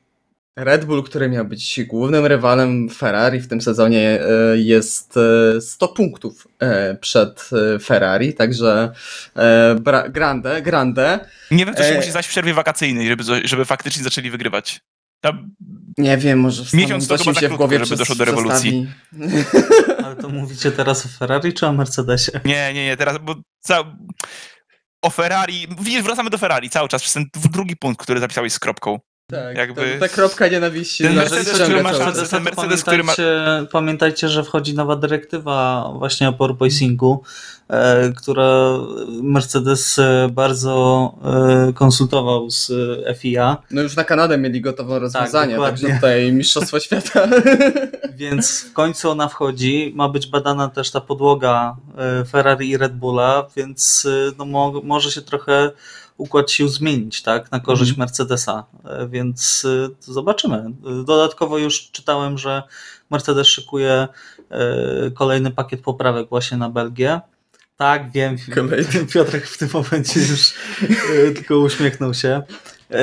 Red Bull, który miał być głównym rywalem Ferrari w tym sezonie, e, jest e, 100 punktów e, przed e, Ferrari, także e, grande, grande. Nie wiem, co się E, musi zdać w przerwie wakacyjnej, żeby, żeby faktycznie zaczęli wygrywać. Tam, Nie wiem, może w Miesiąc to chyba się w głowie żeby doszło do rewolucji. Ale to mówicie teraz o Ferrari czy o Mercedesie? nie, nie, nie, teraz, bo ca... o Ferrari, widzisz, wracamy do Ferrari cały czas, przez ten drugi punkt, który zapisałeś z kropką. Tak, Jakby- ta, ta kropka nienawiści. Ten Mercedes, który ma cały szansę czas. ten Mercedes, który ma- pamiętajcie, pamiętajcie, że wchodzi nowa dyrektywa właśnie o porpoisingu, e, która Mercedes e, bardzo e, konsultował z e, FIA, No już na Kanadę mieli gotowe rozwiązanie, dokładnie. także tutaj Mistrzostwo Świata. więc w końcu ona wchodzi. Ma być badana też ta podłoga e, Ferrari i Red Bulla, więc no, mo może się trochę układ sił zmienić, tak, na korzyść Mhm. Mercedesa, E, więc y, zobaczymy. Dodatkowo już czytałem, że Mercedes szykuje y, kolejny pakiet poprawek właśnie na Belgię. Tak, wiem, Kolejny. Piotrek w tym momencie już y, tylko uśmiechnął się. Y,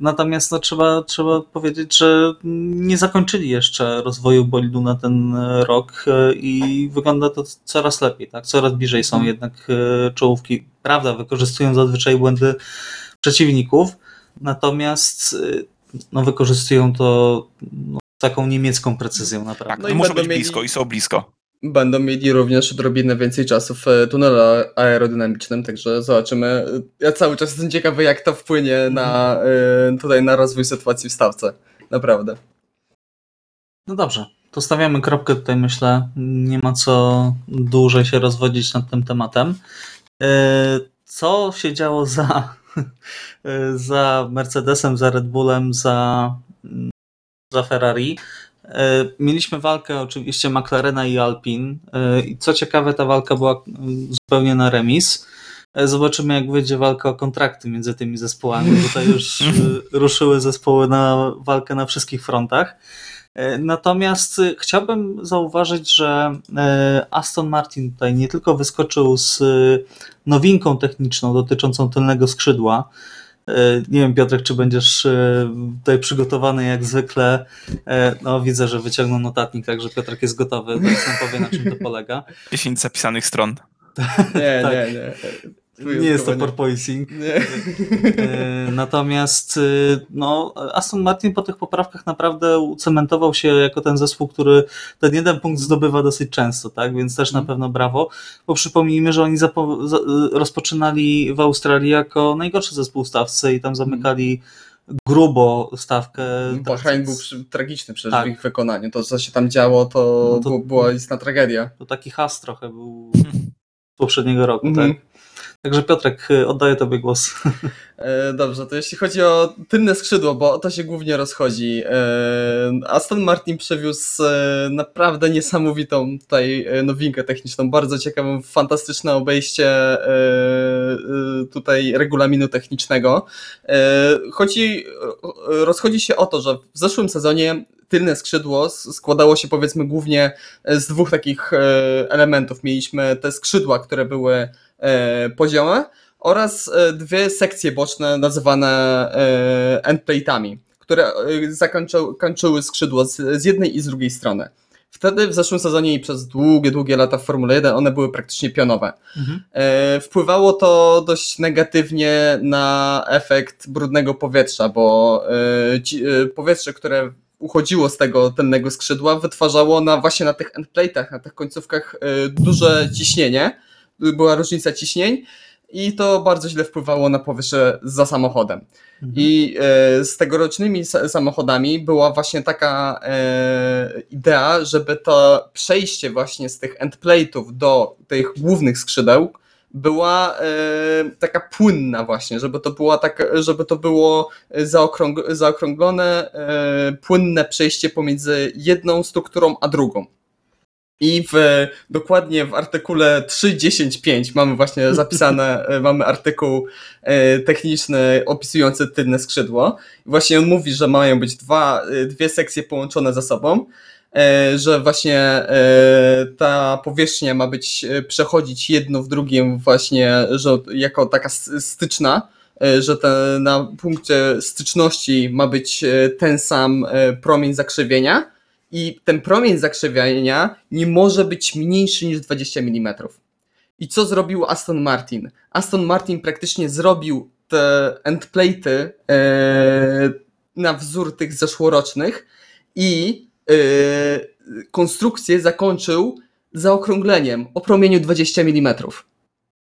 Natomiast no, trzeba, trzeba powiedzieć, że nie zakończyli jeszcze rozwoju bolidu na ten y, rok y, i wygląda to coraz lepiej. Tak? Coraz bliżej są Mhm. jednak czołówki. Prawda, wykorzystują zazwyczaj błędy przeciwników, natomiast no, wykorzystują to no, z taką niemiecką precyzją Tak, naprawdę. no No i muszą być mieli- blisko i są blisko. Będą mieli również odrobinę więcej czasu w e, tunelu aerodynamicznym, także zobaczymy. Ja cały czas jestem ciekawy, jak to wpłynie na, e, tutaj na rozwój sytuacji w stawce. Naprawdę. No dobrze, to stawiamy kropkę tutaj, myślę. Nie ma co dłużej się rozwodzić nad tym tematem. E, Co się działo za, za Mercedesem, za Red Bullem, za, za Ferrari? E, Mieliśmy walkę oczywiście McLarena i Alpin. E, I co ciekawe, ta walka była mm, zupełnie na remis. E, Zobaczymy, jak wyjdzie walka o kontrakty między tymi zespołami. Tutaj już ruszyły zespoły na walkę na wszystkich frontach. Natomiast chciałbym zauważyć, że Aston Martin tutaj nie tylko wyskoczył z nowinką techniczną dotyczącą tylnego skrzydła. E, Nie wiem, Piotrek, czy będziesz e, tutaj przygotowany jak zwykle. E, No, widzę, że wyciągnął notatnik, także Piotrek jest gotowy. Teraz nam powie, na czym to polega. 10 zapisanych stron. Nie, Tak. nie, nie. Nie jest to porpoising. nie. E, Natomiast y, no, Aston Martin po tych poprawkach naprawdę ucementował się jako ten zespół, który ten jeden punkt zdobywa dosyć często, tak? Więc też na Mhm. pewno brawo. Bo przypomnijmy, że oni y, rozpoczynali w Australii jako najgorszy zespół w stawce i tam zamykali grubo stawkę. Bahrain był tragiczny przecież Tak. w ich wykonaniu. To, co się tam działo, to, No to- była istna tragedia. To taki has trochę był poprzedniego roku, Mhm. tak? Także Piotrek, y, oddaję Tobie głos. E, Dobrze, to jeśli chodzi o tylne skrzydło, bo to się głównie rozchodzi. e, Aston Martin przewiózł e, naprawdę niesamowitą tutaj nowinkę techniczną, bardzo ciekawą, fantastyczne obejście tutaj regulaminu technicznego. Chodzi, rozchodzi się o to, że w zeszłym sezonie tylne skrzydło składało się powiedzmy głównie z dwóch takich e, elementów. Mieliśmy te skrzydła, które były e, poziome, oraz e, dwie sekcje boczne nazywane e, endplate'ami, które e, zakończyły kończyły skrzydło z, jednej i z drugiej strony. Wtedy w zeszłym sezonie i przez długie, długie lata w Formule 1 one były praktycznie pionowe. Mhm. E, Wpływało to dość negatywnie na efekt brudnego powietrza, bo e, e, powietrze, które uchodziło z tego tylnego skrzydła, wytwarzało na właśnie na tych endplate'ach, na tych końcówkach e, duże ciśnienie, była różnica ciśnień i to bardzo źle wpływało na powietrze za samochodem. Mhm. I e, z tegorocznymi sa- samochodami była właśnie taka e, idea, żeby to przejście właśnie z tych endplate'ów do tych głównych skrzydeł była e, taka płynna właśnie, żeby to była taka, żeby to było zaokrąg, zaokrąglone, e, płynne przejście pomiędzy jedną strukturą a drugą. I w, dokładnie w artykule 3.10.5 mamy właśnie zapisane, e, mamy artykuł e, techniczny opisujący tylne skrzydło. I właśnie on mówi, że mają być dwa, e, dwie sekcje połączone ze sobą, e, że właśnie e, ta powierzchnia ma być, e, przechodzić jedno w drugim właśnie, że jako taka styczna, e, że te, na punkcie styczności ma być e, ten sam e, promień zakrzywienia i ten promień zakrzywienia nie może być mniejszy niż 20 mm. I co zrobił Aston Martin? Aston Martin praktycznie zrobił te endplate'y e, na wzór tych zeszłorocznych i e, konstrukcję zakończył zaokrągleniem o promieniu 20 mm.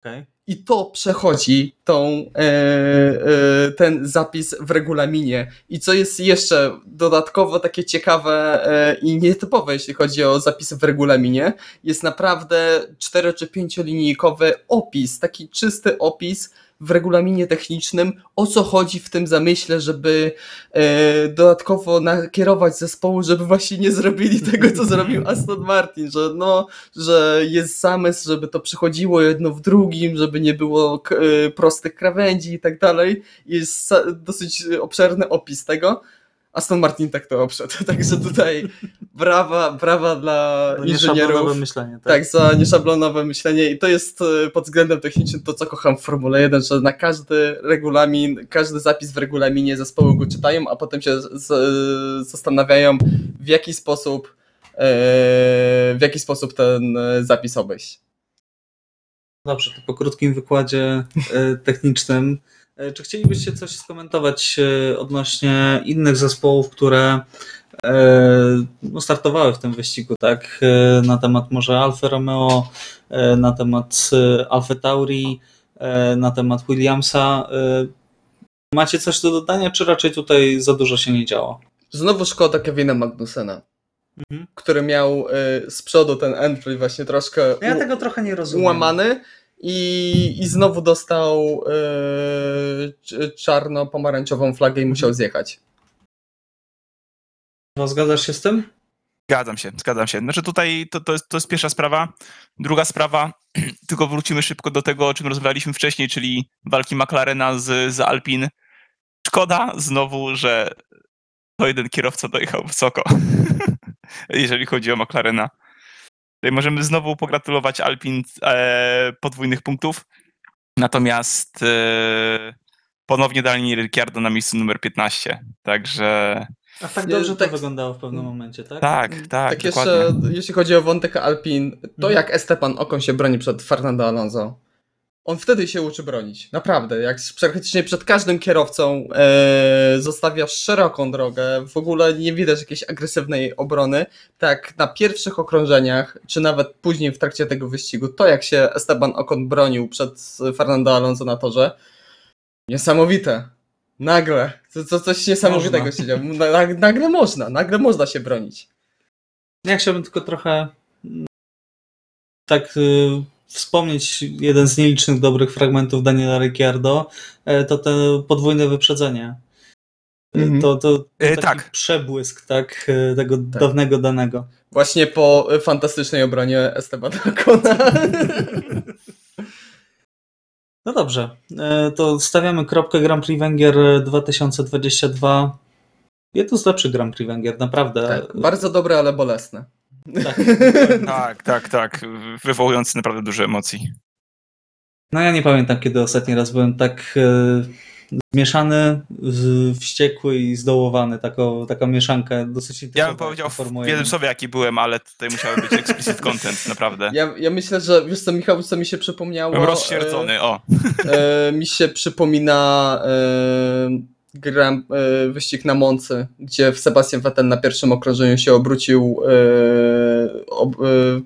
Okej. I to przechodzi tą, e, e, ten zapis w regulaminie. I co jest jeszcze dodatkowo takie ciekawe e, i nietypowe, jeśli chodzi o zapisy w regulaminie, jest naprawdę 4 czy 5 linijkowy opis, taki czysty opis w regulaminie technicznym, o co chodzi w tym zamyśle, żeby e, dodatkowo nakierować zespołu, żeby właśnie nie zrobili tego, co zrobił Aston Martin, że no, że jest zamysł, żeby to przychodziło jedno w drugim, żeby nie było e, prostych krawędzi i tak dalej. Jest dosyć obszerny opis tego. Aston Martin tak to obszedł, także tutaj brawa, brawa dla szablonowe inżynierów. myślenie. Tak. Tak, za nieszablonowe myślenie i to jest e, pod względem technicznym to, co kocham w Formule 1, że na każdy regulamin, każdy zapis w regulaminie zespoły go czytają, a potem się z, z, zastanawiają w jaki sposób e, w jaki sposób ten e, zapis obejść. Dobrze, to po krótkim wykładzie e, technicznym. Czy chcielibyście coś skomentować odnośnie innych zespołów, które no, startowały w tym wyścigu, tak? E, Na temat może Alfa Romeo, e, na temat e, Alfa Tauri, e, na temat Williamsa. E, Macie coś do dodania, czy raczej tutaj za dużo się nie działo? Znowu szkoda Kevina Magnusena, Mhm. który miał e, z przodu ten entry właśnie troszkę Ja tego trochę nie rozumiem. ułamany i, i znowu dostał e, cz- czarno-pomarańczową flagę i musiał zjechać. No, Zgadzasz się z tym? Zgadzam się, zgadzam się. Znaczy tutaj to, to, jest, to jest pierwsza sprawa. Druga sprawa, tylko wrócimy szybko do tego, o czym rozmawialiśmy wcześniej, czyli walki McLarena z, z Alpin. Szkoda znowu, że to jeden kierowca dojechał wysoko, jeżeli chodzi o McLarena. Tutaj możemy znowu pogratulować Alpin e, podwójnych punktów. Natomiast e, ponownie Daniel Ricciardo na miejscu numer 15. Także A tak dobrze to tak- wyglądało w pewnym momencie, tak? tak, tak, tak dokładnie. jeszcze, jeśli chodzi o wątek Alpin, to Mhm. jak Esteban Ocon się broni przed Fernando Alonso. On wtedy się uczy bronić, naprawdę. Jak praktycznie przed każdym kierowcą e, zostawia szeroką drogę, w ogóle nie widać jakiejś agresywnej obrony. Tak na pierwszych okrążeniach, czy nawet później w trakcie tego wyścigu, to jak się Esteban Ocon bronił przed Fernando Alonso na torze, niesamowite. Nagle, to, to coś niesamowitego Można. się działo. Na- Nagle można, nagle można się bronić. Ja chciałbym tylko trochę mm, tak y, wspomnieć jeden z nielicznych dobrych fragmentów Daniela Ricciardo, e, to te podwójne wyprzedzenie. E, Mhm. To, to E, taki tak. przebłysk tak, e, tego dawnego danego. Właśnie po y, fantastycznej obronie Esteban Ocona. No dobrze, e, to stawiamy kropkę Grand Prix Węgier 2022. Jedno z lepszych Grand Prix Węgier, naprawdę. tak, bardzo dobre, ale bolesne. Tak. Tak, tak, tak. Wywołujący naprawdę dużo emocji. No ja nie pamiętam, kiedy ostatni raz byłem tak e, zmieszany, z, wściekły i zdołowany. Taką, taka mieszanka dosyć Ja bym powiedział w jednym 1. słowie, jaki byłem, ale tutaj musiały być explicit content, naprawdę. Ja, ja myślę, że wiesz co, Michał, co mi się przypomniało? Byłem rozsierdzony, o. E, e, mi się przypomina e, gram, e, wyścig na Moncy, gdzie Sebastian Vettel na pierwszym okrążeniu się obrócił e, ob, e,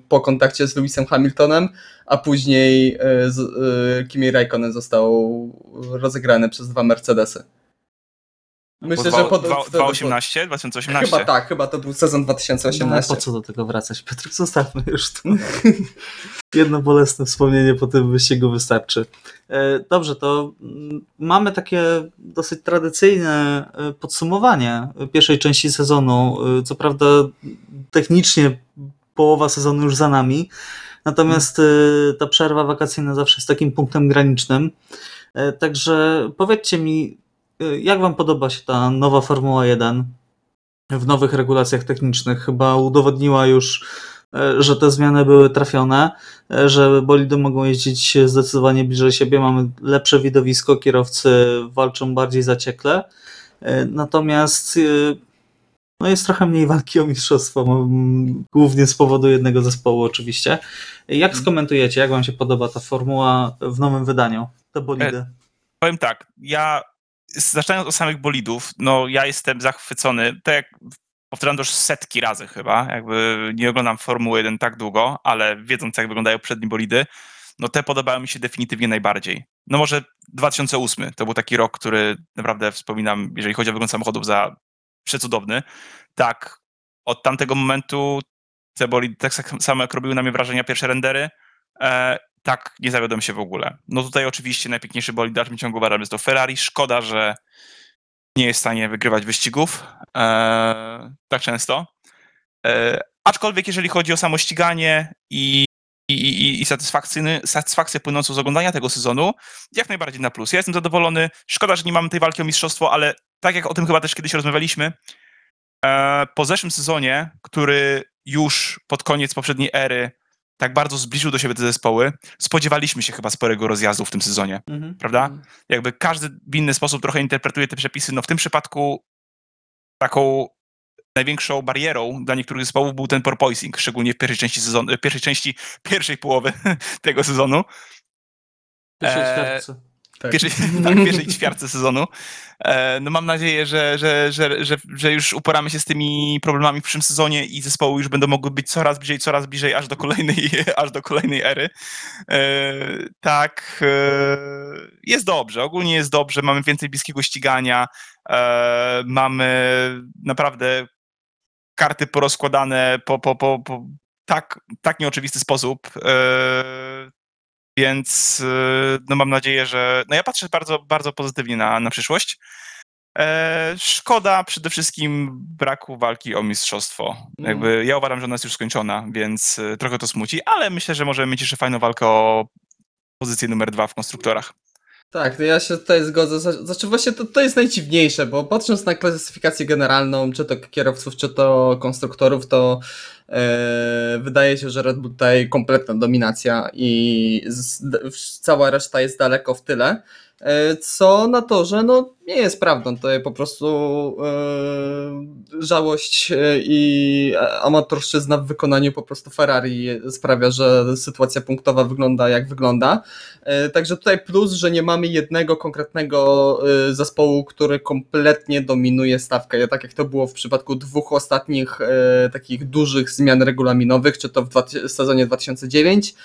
po kontakcie z Lewisem Hamiltonem, a później e, z, e, Kimi Raikkonen został rozegrany przez dwa Mercedesy. Myślę, Dwa- że pod- 2018, 2018. Chyba tak, chyba to był sezon No, 2018. po co do tego wracać, Piotrek? Zostawmy już to. Jedno bolesne wspomnienie po tym wyścigu wystarczy. E, Dobrze, to mm, mamy takie dosyć tradycyjne e, podsumowanie pierwszej części sezonu. E, Co prawda technicznie połowa sezonu już za nami, natomiast e, ta przerwa wakacyjna zawsze jest takim punktem granicznym. E, Także powiedzcie mi, e, jak wam podoba się ta nowa Formuła 1 w nowych regulacjach technicznych? Chyba udowodniła już e, że te zmiany były trafione, e, że bolidy mogą jeździć zdecydowanie bliżej siebie, mamy lepsze widowisko, kierowcy walczą bardziej zaciekle, natomiast e, no jest trochę mniej walki o mistrzostwo, głównie z powodu jednego zespołu oczywiście. Jak skomentujecie, jak wam się podoba ta formuła w nowym wydaniu, te bolidy? Powiem tak, ja zaczynając od samych bolidów, no ja jestem zachwycony, tak jak powtarzam to już setki razy chyba, jakby nie oglądam Formuły 1 tak długo, ale wiedząc jak wyglądają przednie bolidy, no te podobają mi się definitywnie najbardziej. No może 2008 to był taki rok, który naprawdę wspominam, jeżeli chodzi o wygląd samochodów, za przecudowny. Tak, od tamtego momentu te bolidy tak samo jak robiły na mnie wrażenia pierwsze rendery, e, tak nie zawiodłem się w ogóle. No tutaj oczywiście najpiękniejszy bolid w dalszym ciągu uważam jest to Ferrari. Szkoda, że nie jest w stanie wygrywać wyścigów e, tak często. E, aczkolwiek jeżeli chodzi o samo ściganie i, i, i, i satysfakcję płynącą z oglądania tego sezonu, jak najbardziej na plus. Ja jestem zadowolony. Szkoda, że nie mamy tej walki o mistrzostwo, ale tak jak o tym chyba też kiedyś rozmawialiśmy, e, po zeszłym sezonie, który już pod koniec poprzedniej ery tak bardzo zbliżył do siebie te zespoły, spodziewaliśmy się chyba sporego rozjazdu w tym sezonie, mhm. prawda? Mhm. Jakby każdy w inny sposób trochę interpretuje te przepisy. No w tym przypadku taką największą barierą dla niektórych zespołów był ten porpoising, szczególnie w pierwszej części sezonu, w pierwszej części pierwszej połowy tego sezonu. Pierwszej e, tak. Pierwszej, tak, pierwszej ćwiartce sezonu. E, no mam nadzieję, że, że, że, że, że już uporamy się z tymi problemami w przyszłym sezonie i zespoły już będą mogły być coraz bliżej, coraz bliżej, aż do kolejnej, aż do kolejnej ery. E, tak, jest dobrze, ogólnie jest dobrze, mamy więcej bliskiego ścigania, mamy naprawdę karty porozkładane po, po, po, po tak, tak nieoczywisty sposób. Więc y, no mam nadzieję, że. No ja patrzę bardzo, bardzo pozytywnie na, na przyszłość. E, szkoda przede wszystkim braku walki o mistrzostwo. Mm. Jakby ja uważam, że ona jest już skończona, więc trochę to smuci, ale myślę, że możemy mieć jeszcze fajną walkę o pozycję numer dwa w konstruktorach. Tak, ja się tutaj zgodzę. Znaczy właśnie to, to jest najdziwniejsze, bo patrząc na klasyfikację generalną, czy to kierowców, czy to konstruktorów, to e, wydaje się, że Red Bull tutaj kompletna dominacja i z, cała reszta jest daleko w tyle. E, co na to, że no nie jest prawdą. To jest po prostu e, żałość e, i amatorszczyzna w wykonaniu po prostu Ferrari sprawia, że sytuacja punktowa wygląda jak wygląda. Także tutaj plus, że nie mamy jednego konkretnego zespołu, który kompletnie dominuje stawkę. Tak jak to było w przypadku dwóch ostatnich takich dużych zmian regulaminowych, czy to w sezonie 2009 E,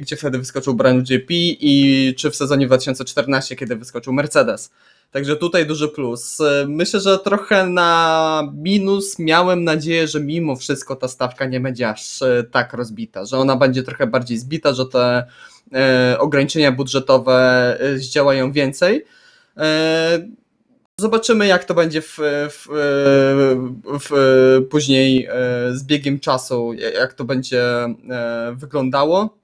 gdzie wtedy wyskoczył Brian GP i czy w sezonie 2014, kiedy wyskoczył Mercedes. Także tutaj duży plus. E, myślę, że trochę na minus miałem nadzieję, że mimo wszystko ta stawka nie będzie aż e, tak rozbita, że ona będzie trochę bardziej zbita, że te ograniczenia budżetowe zdziałają więcej. Zobaczymy, jak to będzie w, w, w, później z biegiem czasu, jak to będzie wyglądało.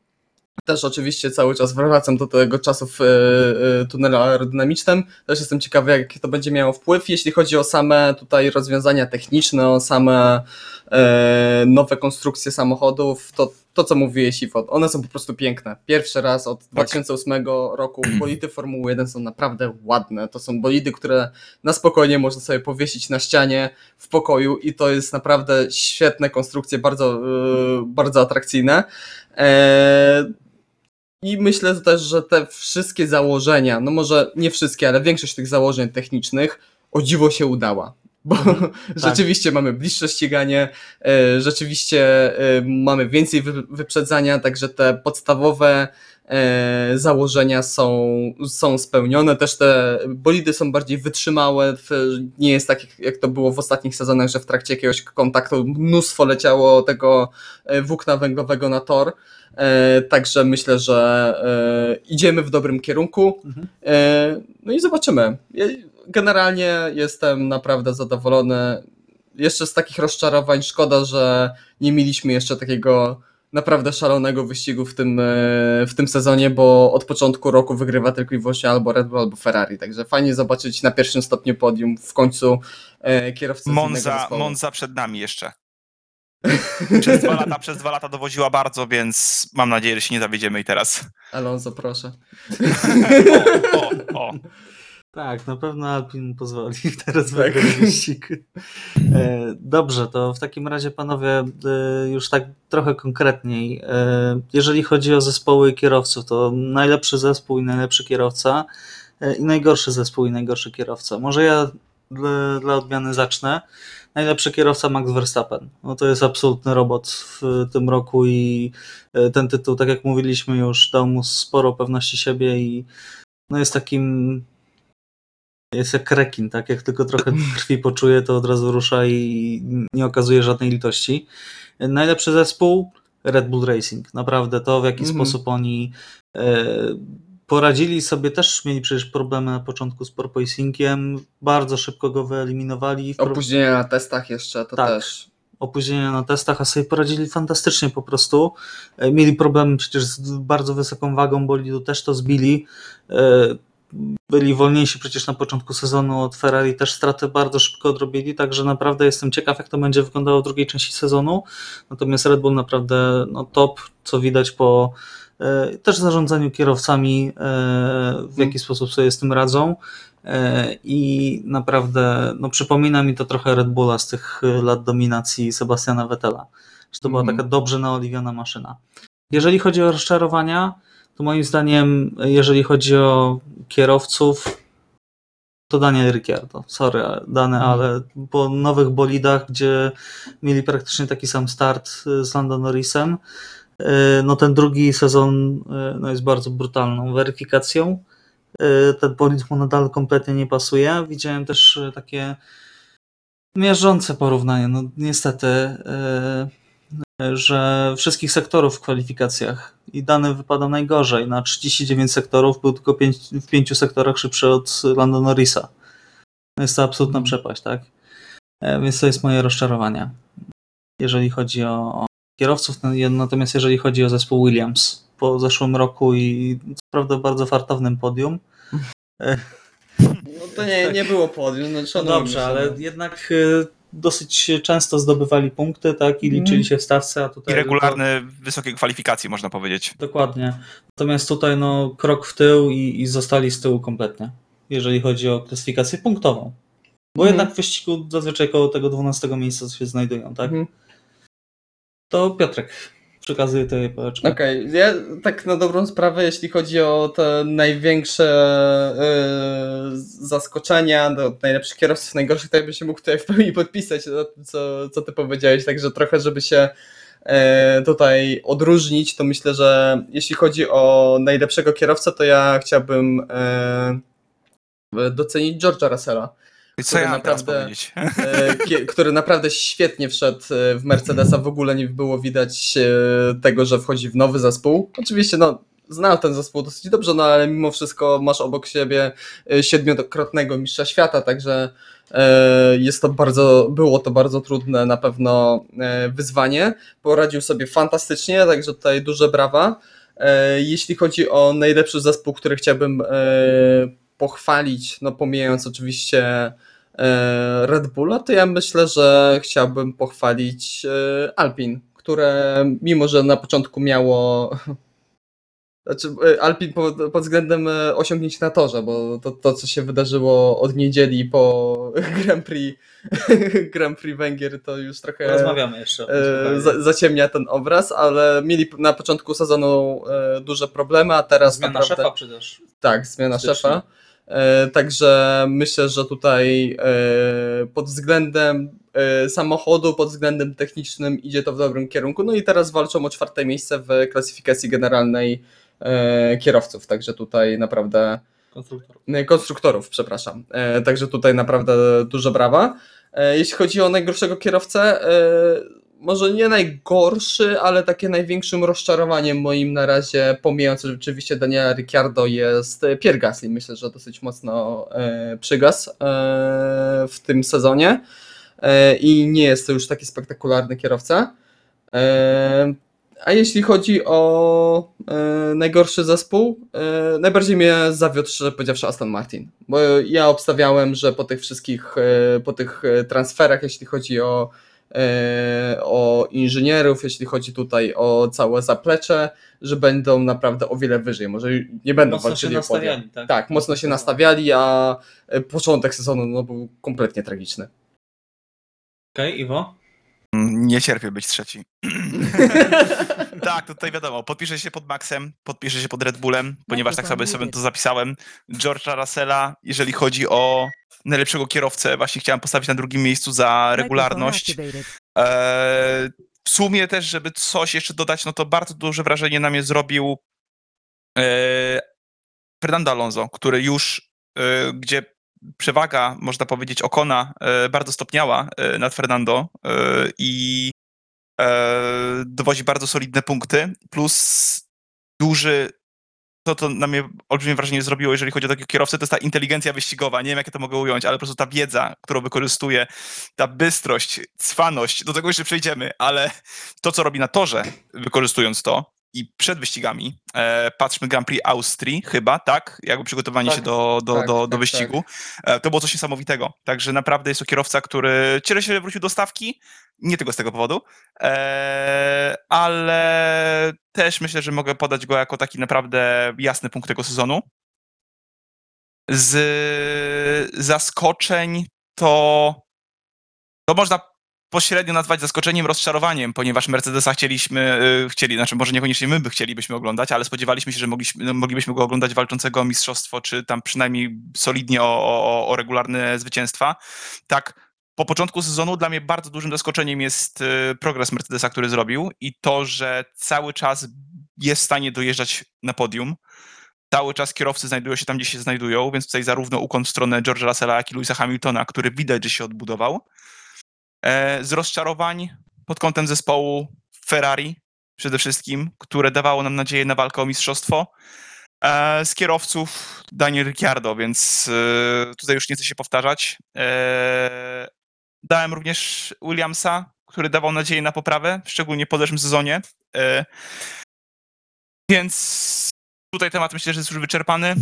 Też oczywiście cały czas wracam do tego czasu w e, tunelu aerodynamicznym. Też jestem ciekawy, jaki to będzie miało wpływ. Jeśli chodzi o same tutaj rozwiązania techniczne, o same e, nowe konstrukcje samochodów, to to, co mówiłeś, Iwot, one są po prostu piękne. Pierwszy raz od tak. 2008 roku bolidy Formuły 1 są naprawdę ładne. To są bolidy, które na spokojnie można sobie powiesić na ścianie w pokoju i to jest naprawdę świetne konstrukcje, bardzo, bardzo atrakcyjne. I myślę też, że te wszystkie założenia, no może nie wszystkie, ale większość tych założeń technicznych o dziwo się udała. Bo mhm, rzeczywiście tak. mamy bliższe ściganie, e, rzeczywiście e, mamy więcej wyprzedzania, także te podstawowe założenia są, są spełnione. Też te bolidy są bardziej wytrzymałe. Nie jest tak, jak to było w ostatnich sezonach, że w trakcie jakiegoś kontaktu mnóstwo leciało tego włókna węglowego na tor. E, także myślę, że e, idziemy w dobrym kierunku. Mhm. E, no i zobaczymy. Generalnie jestem naprawdę zadowolony. Jeszcze z takich rozczarowań szkoda, że nie mieliśmy jeszcze takiego naprawdę szalonego wyścigu w tym, w tym sezonie, bo od początku roku wygrywa tylko i wyłącznie albo Red Bull, albo Ferrari. Także fajnie zobaczyć na pierwszym stopniu podium w końcu kierowcę Monza, Monza przed nami jeszcze. Przez dwa, lata, przez dwa lata dowoziła bardzo, więc mam nadzieję, że się nie zawiedziemy i teraz. Alonso, proszę. o, o, o. Tak, na pewno Alpin pozwoli teraz tak. wyścig. E, dobrze, to w takim razie panowie e, już tak trochę konkretniej. E, jeżeli chodzi o zespoły kierowców, to najlepszy zespół i najlepszy kierowca i najgorszy zespół i najgorszy kierowca. Może ja dla, dla odmiany zacznę najlepszy kierowca Max Verstappen. No to jest absolutny robot w tym roku i ten tytuł, tak jak mówiliśmy już, dał mu sporo pewności siebie i no jest takim jest jak rekin, tak? Jak tylko trochę krwi poczuje, to od razu rusza i nie okazuje żadnej litości. Najlepszy zespół Red Bull Racing. Naprawdę to, w jaki Mhm. sposób oni e, poradzili sobie, też mieli przecież problemy na początku z porpoisingiem, bardzo szybko go wyeliminowali. Opóźnienia na testach jeszcze, to Tak. też. opóźnienia na testach, a sobie poradzili fantastycznie po prostu. E, Mieli problemy przecież z bardzo wysoką wagą bolidu, też to zbili. Byli wolniejsi przecież na początku sezonu od Ferrari, też straty bardzo szybko odrobili, także naprawdę jestem ciekaw, jak to będzie wyglądało w drugiej części sezonu. Natomiast Red Bull naprawdę no, top, co widać po e, też zarządzaniu kierowcami, e, w jaki sposób sobie z tym radzą. E, I naprawdę no, przypomina mi to trochę Red Bulla z tych e, lat dominacji Sebastiana Vettela. Że to była Mhm. taka dobrze naoliwiona maszyna. Jeżeli chodzi o rozczarowania, to moim zdaniem, jeżeli chodzi o kierowców, to Daniel Ricciardo. Sorry, Dane, Mhm. ale po nowych bolidach, gdzie mieli praktycznie taki sam start e, z Lando Norrisem, e, no ten drugi sezon e, no jest bardzo brutalną weryfikacją. Ten bolid mu nadal kompletnie nie pasuje. Widziałem też takie miażdżące porównanie. No niestety, że wszystkich sektorów w kwalifikacjach i dany wypada najgorzej. Na 39 sektorów był tylko pięć, w pięciu sektorach szybszy od Lando Norrisa. No Jest to absolutna przepaść, tak? E, Więc to jest moje rozczarowanie, jeżeli chodzi o, o kierowców. No, Natomiast jeżeli chodzi o zespół Williams po zeszłym roku i co prawda bardzo fartownym podium, No to nie, nie było podium. No, no dobrze, się, ale no. jednak e, dosyć często zdobywali punkty, tak? I Mhm. liczyli się w stawce, a I tutaj... regularne, wysokie kwalifikacje, można powiedzieć. Dokładnie. Natomiast tutaj no, krok w tył i, i zostali z tyłu kompletnie, jeżeli chodzi o klasyfikację punktową. Bo Mhm. jednak w wyścigu zazwyczaj koło tego 12 miejsca się znajdują, tak? Mhm. To Piotrek, przekazuję tobie pałeczkę. Okej, ja tak na dobrą sprawę, jeśli chodzi o te największe e, zaskoczenia, do najlepszych kierowców, najgorszych, to ja bym się mógł tutaj w pełni podpisać na tym, co, co ty powiedziałeś, także trochę, żeby się e, tutaj odróżnić, to myślę, że jeśli chodzi o najlepszego kierowcę, to ja chciałbym e, docenić George'a Russella. I co ja naprawdę- e, który naprawdę świetnie wszedł e, w Mercedesa. W ogóle nie było widać e, tego, że wchodzi w nowy zespół. Oczywiście, no, znał ten zespół dosyć dobrze, no ale mimo wszystko masz obok siebie e, siedmiokrotnego mistrza świata, także jest to bardzo, było to bardzo trudne na pewno wyzwanie. Poradził sobie fantastycznie, także tutaj duże brawa. Jeśli chodzi o najlepszy zespół, który chciałbym pochwalić, no pomijając oczywiście Red Bulla, to ja myślę, że chciałbym pochwalić e, Alpin, które mimo, że na początku miało znaczy e, Alpin pod, względem e, osiągnięć na torze, bo to, to co się wydarzyło od niedzieli po Grand Prix Grand Prix Węgier to już trochę Rozmawiamy jeszcze e, za, zaciemnia ten obraz, ale mieli na początku sezonu e, duże problemy, a teraz Zmiana naprawdę... szefa przecież. Tak, zmiana szefa. E, Także myślę, że tutaj e, pod względem e, samochodu, pod względem technicznym idzie to w dobrym kierunku. No i teraz walczą o czwarte miejsce w klasyfikacji generalnej kierowców. Także tutaj naprawdę Konstruktor. e, konstruktorów, przepraszam. Także tutaj naprawdę duże brawa. Jeśli chodzi o najgorszego kierowcę, może nie najgorszy, ale takie największym rozczarowaniem moim na razie, pomijając oczywiście Daniela Ricciardo, jest e, Pierre Gasly. Myślę, że dosyć mocno e, przygasł e, w tym sezonie e, i nie jest to już taki spektakularny kierowca. E, a jeśli chodzi o e, najgorszy zespół, najbardziej mnie zawiódł, szczerze powiedziawszy, Aston Martin. Bo ja obstawiałem, że po tych wszystkich, po tych transferach, jeśli chodzi o, o inżynierów, jeśli chodzi tutaj o całe zaplecze, że będą naprawdę o wiele wyżej. Może nie będą Mocno się walczyli o podium. tak? Tak, mocno się nastawiali, a e, początek sezonu no, był kompletnie tragiczny. Okej, Iwo? Nie cierpię być trzeci. tak, tutaj wiadomo, podpiszę się pod Maxem, podpiszę się pod Red Bullem, ponieważ tak sobie, sobie to zapisałem. George'a Russella, jeżeli chodzi o najlepszego kierowcę, właśnie chciałem postawić na drugim miejscu za regularność. Eee, w sumie też, żeby coś jeszcze dodać, no to bardzo duże wrażenie na mnie zrobił eee, Fernando Alonso, który już, e, gdzie przewaga, można powiedzieć, Okona e, bardzo stopniała e, nad Fernando e, i dowozi bardzo solidne punkty, plus duży, to to na mnie olbrzymie wrażenie zrobiło, jeżeli chodzi o takiego kierowcę, to jest ta inteligencja wyścigowa, nie wiem jak ja to mogę ująć, ale po prostu ta wiedza, którą wykorzystuje, ta bystrość, cwaność, do tego jeszcze przejdziemy, ale to, co robi na torze, wykorzystując to, i przed wyścigami, e, patrzmy Grand Prix Austrii chyba, tak? Jakby przygotowanie Tak. się do, do, Tak, do, tak, do wyścigu. E, to było coś niesamowitego. Także naprawdę jest to kierowca, który cieszy się, że wrócił do stawki. Nie tylko z tego powodu, e, ale też myślę, że mogę podać go jako taki naprawdę jasny punkt tego sezonu. Z zaskoczeń to, to można pośrednio nazwać zaskoczeniem, rozczarowaniem, ponieważ Mercedesa chcieliśmy, y, chcieli, znaczy może niekoniecznie my by chcielibyśmy oglądać, ale spodziewaliśmy się, że mogliśmy, no, moglibyśmy go oglądać walczącego o mistrzostwo, czy tam przynajmniej solidnie o, o, o regularne zwycięstwa. Tak, po początku sezonu dla mnie bardzo dużym zaskoczeniem jest y, progres Mercedesa, który zrobił i to, że cały czas jest w stanie dojeżdżać na podium. Cały czas kierowcy znajdują się tam, gdzie się znajdują, więc tutaj zarówno ukłon w stronę George'a Russella, jak i Louisa Hamiltona, który widać, że się odbudował. E, z rozczarowań pod kątem zespołu Ferrari przede wszystkim, które dawało nam nadzieję na walkę o mistrzostwo. E, z kierowców Daniel Ricciardo, więc e, tutaj już nie chcę się powtarzać. Dałem również Williamsa, który dawał nadzieję na poprawę, szczególnie po zeszłym sezonie. Więc tutaj temat myślę, że jest już wyczerpany.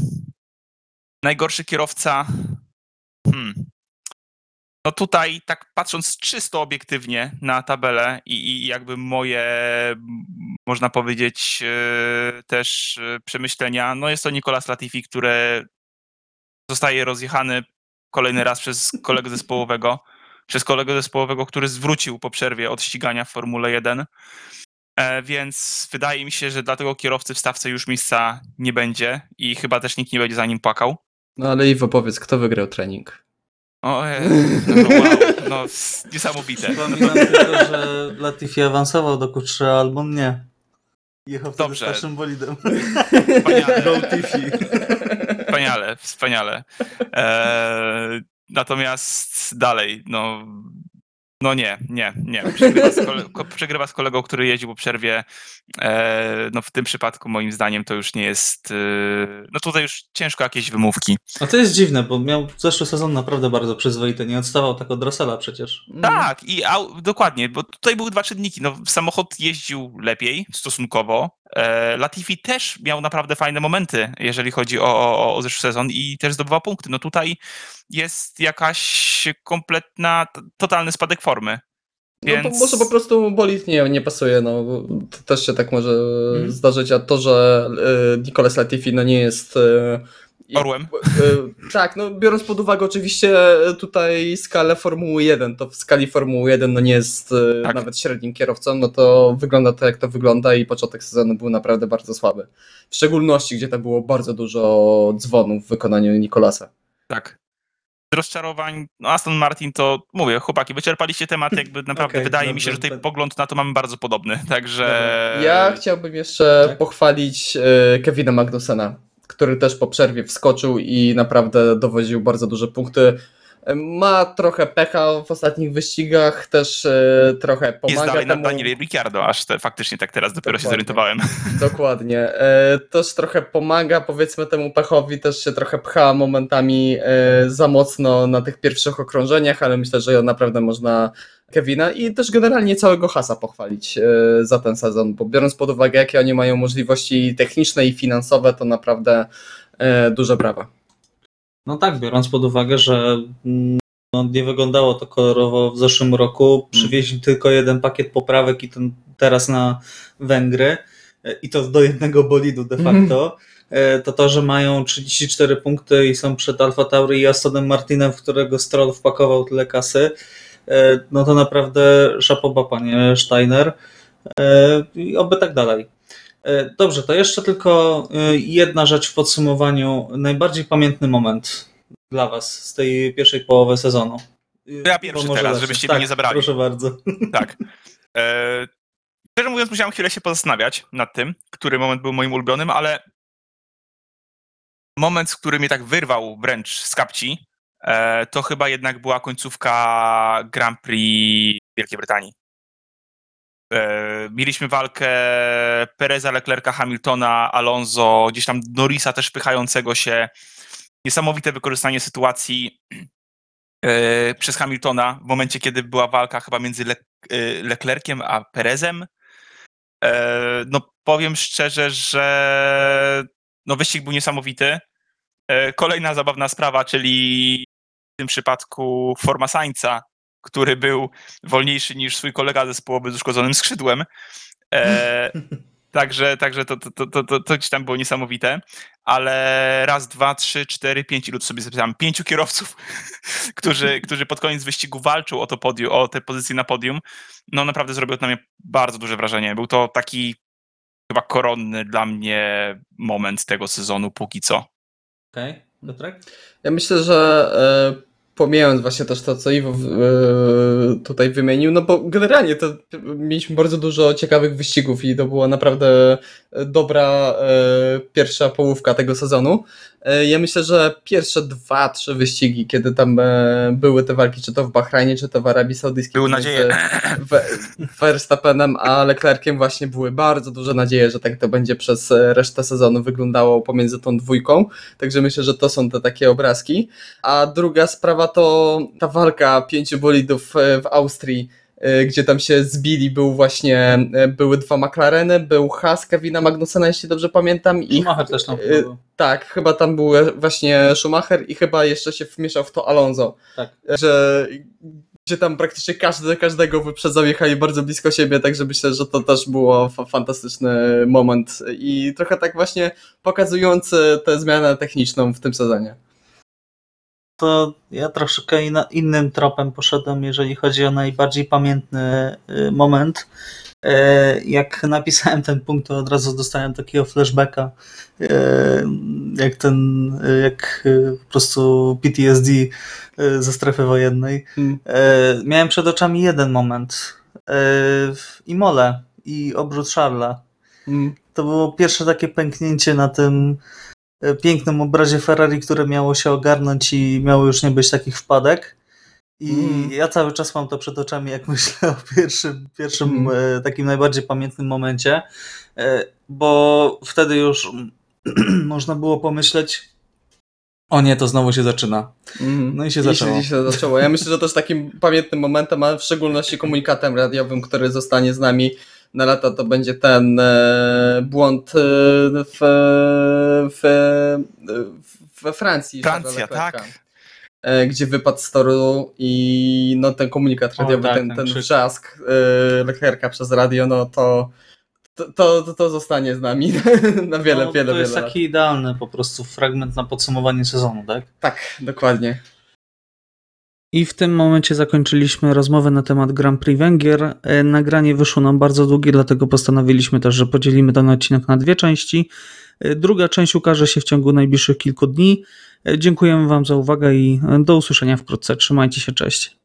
Najgorszy kierowca. Hmm. No tutaj, tak patrząc czysto obiektywnie na tabelę i, i jakby moje, można powiedzieć, e, też e, przemyślenia, no jest to Nicolas Latifi, który zostaje rozjechany kolejny raz przez kolegę zespołowego, przez kolegę zespołowego, który zwrócił po przerwie od ścigania w Formule 1. E, Więc wydaje mi się, że dla tego kierowcy w stawce już miejsca nie będzie i chyba też nikt nie będzie za nim płakał. No ale Iwo, powiedz, kto wygrał trening? O, e, no, wow, no niesamowite. Przypominam tylko, że Latifi awansował do Q3, albo nie. Jechał wtedy Dobrze. starszym bolidem. Wspaniale. Go. Wspaniale, wspaniale. E, natomiast dalej, no, no nie, nie, nie. Przegrywa z, kole, ko- przegrywa z kolegą, który jeździł po przerwie. E, no w tym przypadku moim zdaniem to już nie jest, e, no tutaj już ciężko jakieś wymówki. A to jest dziwne, bo miał zeszły sezon naprawdę bardzo przyzwoity. Nie odstawał tak od Russella przecież. Tak, i dokładnie, bo tutaj były dwa czynniki. No, samochód jeździł lepiej stosunkowo. E, Latifi też miał naprawdę fajne momenty, jeżeli chodzi o, o, o zeszły sezon i też zdobywał punkty. No tutaj jest jakaś kompletna, totalny spadek formy. No Więc... po, może po prostu bolid nie, nie pasuje, no to też się tak może Mhm. zdarzyć, a to, że y, Nicolas Latifi no nie jest... Y, Orłem. y, tak, no biorąc pod uwagę oczywiście tutaj skalę Formuły 1, to w skali Formuły 1 no nie jest y, Tak. nawet średnim kierowcą, no to wygląda to jak to wygląda i początek sezonu był naprawdę bardzo słaby. W szczególności, gdzie tam było bardzo dużo dzwonów w wykonaniu Nicolasa. Tak. Z rozczarowań, no Aston Martin to, mówię, chłopaki, wyczerpaliście temat, jakby naprawdę Okej, wydaje mi się, że tutaj tak. pogląd na to mamy bardzo podobny, także... Ja chciałbym jeszcze tak. pochwalić e, Kevina Magnusena, który też po przerwie wskoczył i naprawdę dowoził bardzo duże punkty. Ma trochę pecha w ostatnich wyścigach, też e, trochę Jest pomaga dalej na temu. Daniel Ricciardo, aż te, faktycznie tak teraz dopiero się Dokładnie. zorientowałem. Dokładnie. E, też trochę pomaga, powiedzmy temu pechowi, też się trochę pcha momentami e, za mocno na tych pierwszych okrążeniach, ale myślę, że naprawdę można Kevina i też generalnie całego Hasa pochwalić e, za ten sezon, bo biorąc pod uwagę, jakie oni mają możliwości techniczne i finansowe, to naprawdę e, duże brawa. No tak, biorąc pod uwagę, że mm, no, nie wyglądało to kolorowo w zeszłym roku. Przywieźli tylko jeden pakiet poprawek i ten teraz na Węgry e, i to do jednego bolidu de facto. E, To to, że mają 34 punkty i są przed Alfa Tauri i Astonem Martinem, w którego Stroll wpakował tyle kasy, no to naprawdę szapoba, panie Steiner. E, I oby tak dalej. E, Dobrze, to jeszcze tylko e, jedna rzecz w podsumowaniu. Najbardziej pamiętny moment dla Was z tej pierwszej połowy sezonu. Ja pierwszy teraz, żebyście mnie nie zabrali. Proszę bardzo. Tak. E, szczerze mówiąc, musiałem chwilę się pozastanawiać nad tym, który moment był moim ulubionym, ale moment, który mnie tak wyrwał wręcz z kapci, e, to chyba jednak była końcówka Grand Prix Wielkiej Brytanii. E, mieliśmy walkę Pereza, Leclerca, Hamiltona, Alonso, gdzieś tam Norrisa też pychającego się. Niesamowite wykorzystanie sytuacji e, przez Hamiltona w momencie, kiedy była walka chyba między Le e, Leclerciem a Perezem. E, no powiem szczerze, że no wyścig był niesamowity. E, kolejna zabawna sprawa, czyli w tym przypadku forma Sańca, który był wolniejszy niż swój kolega zespołowy z uszkodzonym skrzydłem. E, także także to, to, to, to, to gdzieś tam było niesamowite. Ale raz, dwa, trzy, cztery, pięć, ilu sobie zapisałem? Pięciu kierowców, którzy, którzy pod koniec wyścigu walczył o to podium, o te pozycje na podium. No naprawdę zrobił to na mnie bardzo duże wrażenie. Był to taki chyba koronny dla mnie moment tego sezonu póki co. Okej, okay. Piotrek? Ja myślę, że e, pomijając właśnie też to, co Iwo e, tutaj wymienił, no bo generalnie to mieliśmy bardzo dużo ciekawych wyścigów i to była naprawdę dobra e, pierwsza połówka tego sezonu. E, ja myślę, że pierwsze dwa, trzy wyścigi, kiedy tam były te walki, czy to w Bahrajnie, czy to w Arabii Saudyjskiej. Były nadzieje. Verstappenem, a Leclerciem właśnie były bardzo duże nadzieje, że tak to będzie przez resztę sezonu wyglądało pomiędzy tą dwójką. Także myślę, że to są te takie obrazki. A druga sprawa to ta walka pięciu bolidów w Austrii, gdzie tam się zbili, był właśnie, były dwa McLareny, był Haas Kevina Magnusena, jeśli dobrze pamiętam. I Schumacher też tam był. Tak, chyba tam był właśnie Schumacher i chyba jeszcze się wmieszał w to Alonso. Tak. Że gdzie tam praktycznie każdy każdego wyprzedzał, jechali bardzo blisko siebie, także myślę, że to też było fantastyczny moment i trochę tak właśnie pokazujący tę zmianę techniczną w tym sezonie. To ja troszkę innym tropem poszedłem, jeżeli chodzi o najbardziej pamiętny moment. Jak napisałem ten punkt, to od razu dostałem takiego flashbacka, jak ten, jak po prostu PTSD ze strefy wojennej. Hmm. Miałem przed oczami jeden moment w Imole i obrót Charla. Hmm. To było pierwsze takie pęknięcie na tym pięknym obrazie Ferrari, które miało się ogarnąć i miało już nie być takich wpadek. I mm. ja cały czas mam to przed oczami, jak myślę o pierwszym, pierwszym mm. takim najbardziej pamiętnym momencie, bo wtedy już można było pomyśleć, o nie, to znowu się zaczyna. No i się I zaczęło. się zaczęło. Ja myślę, że też takim pamiętnym momentem, a w szczególności komunikatem radiowym, który zostanie z nami na lata, to będzie ten e, błąd e, w, w, we Francji. Francja, tak. E, gdzie wypadł z toru i no, ten komunikat radiowy, tak, ten, ten wrzask e, Leclerca przez radio, no to to, to, to zostanie z nami na wiele, no, wiele, To jest wiele taki lat. idealny po prostu fragment na podsumowanie sezonu, tak? Tak, dokładnie. I w tym momencie zakończyliśmy rozmowę na temat Grand Prix Węgier. E, nagranie wyszło nam bardzo długie, dlatego postanowiliśmy też, że podzielimy ten odcinek na dwie części. Druga część ukaże się w ciągu najbliższych kilku dni. Dziękujemy Wam za uwagę i do usłyszenia wkrótce. Trzymajcie się, cześć.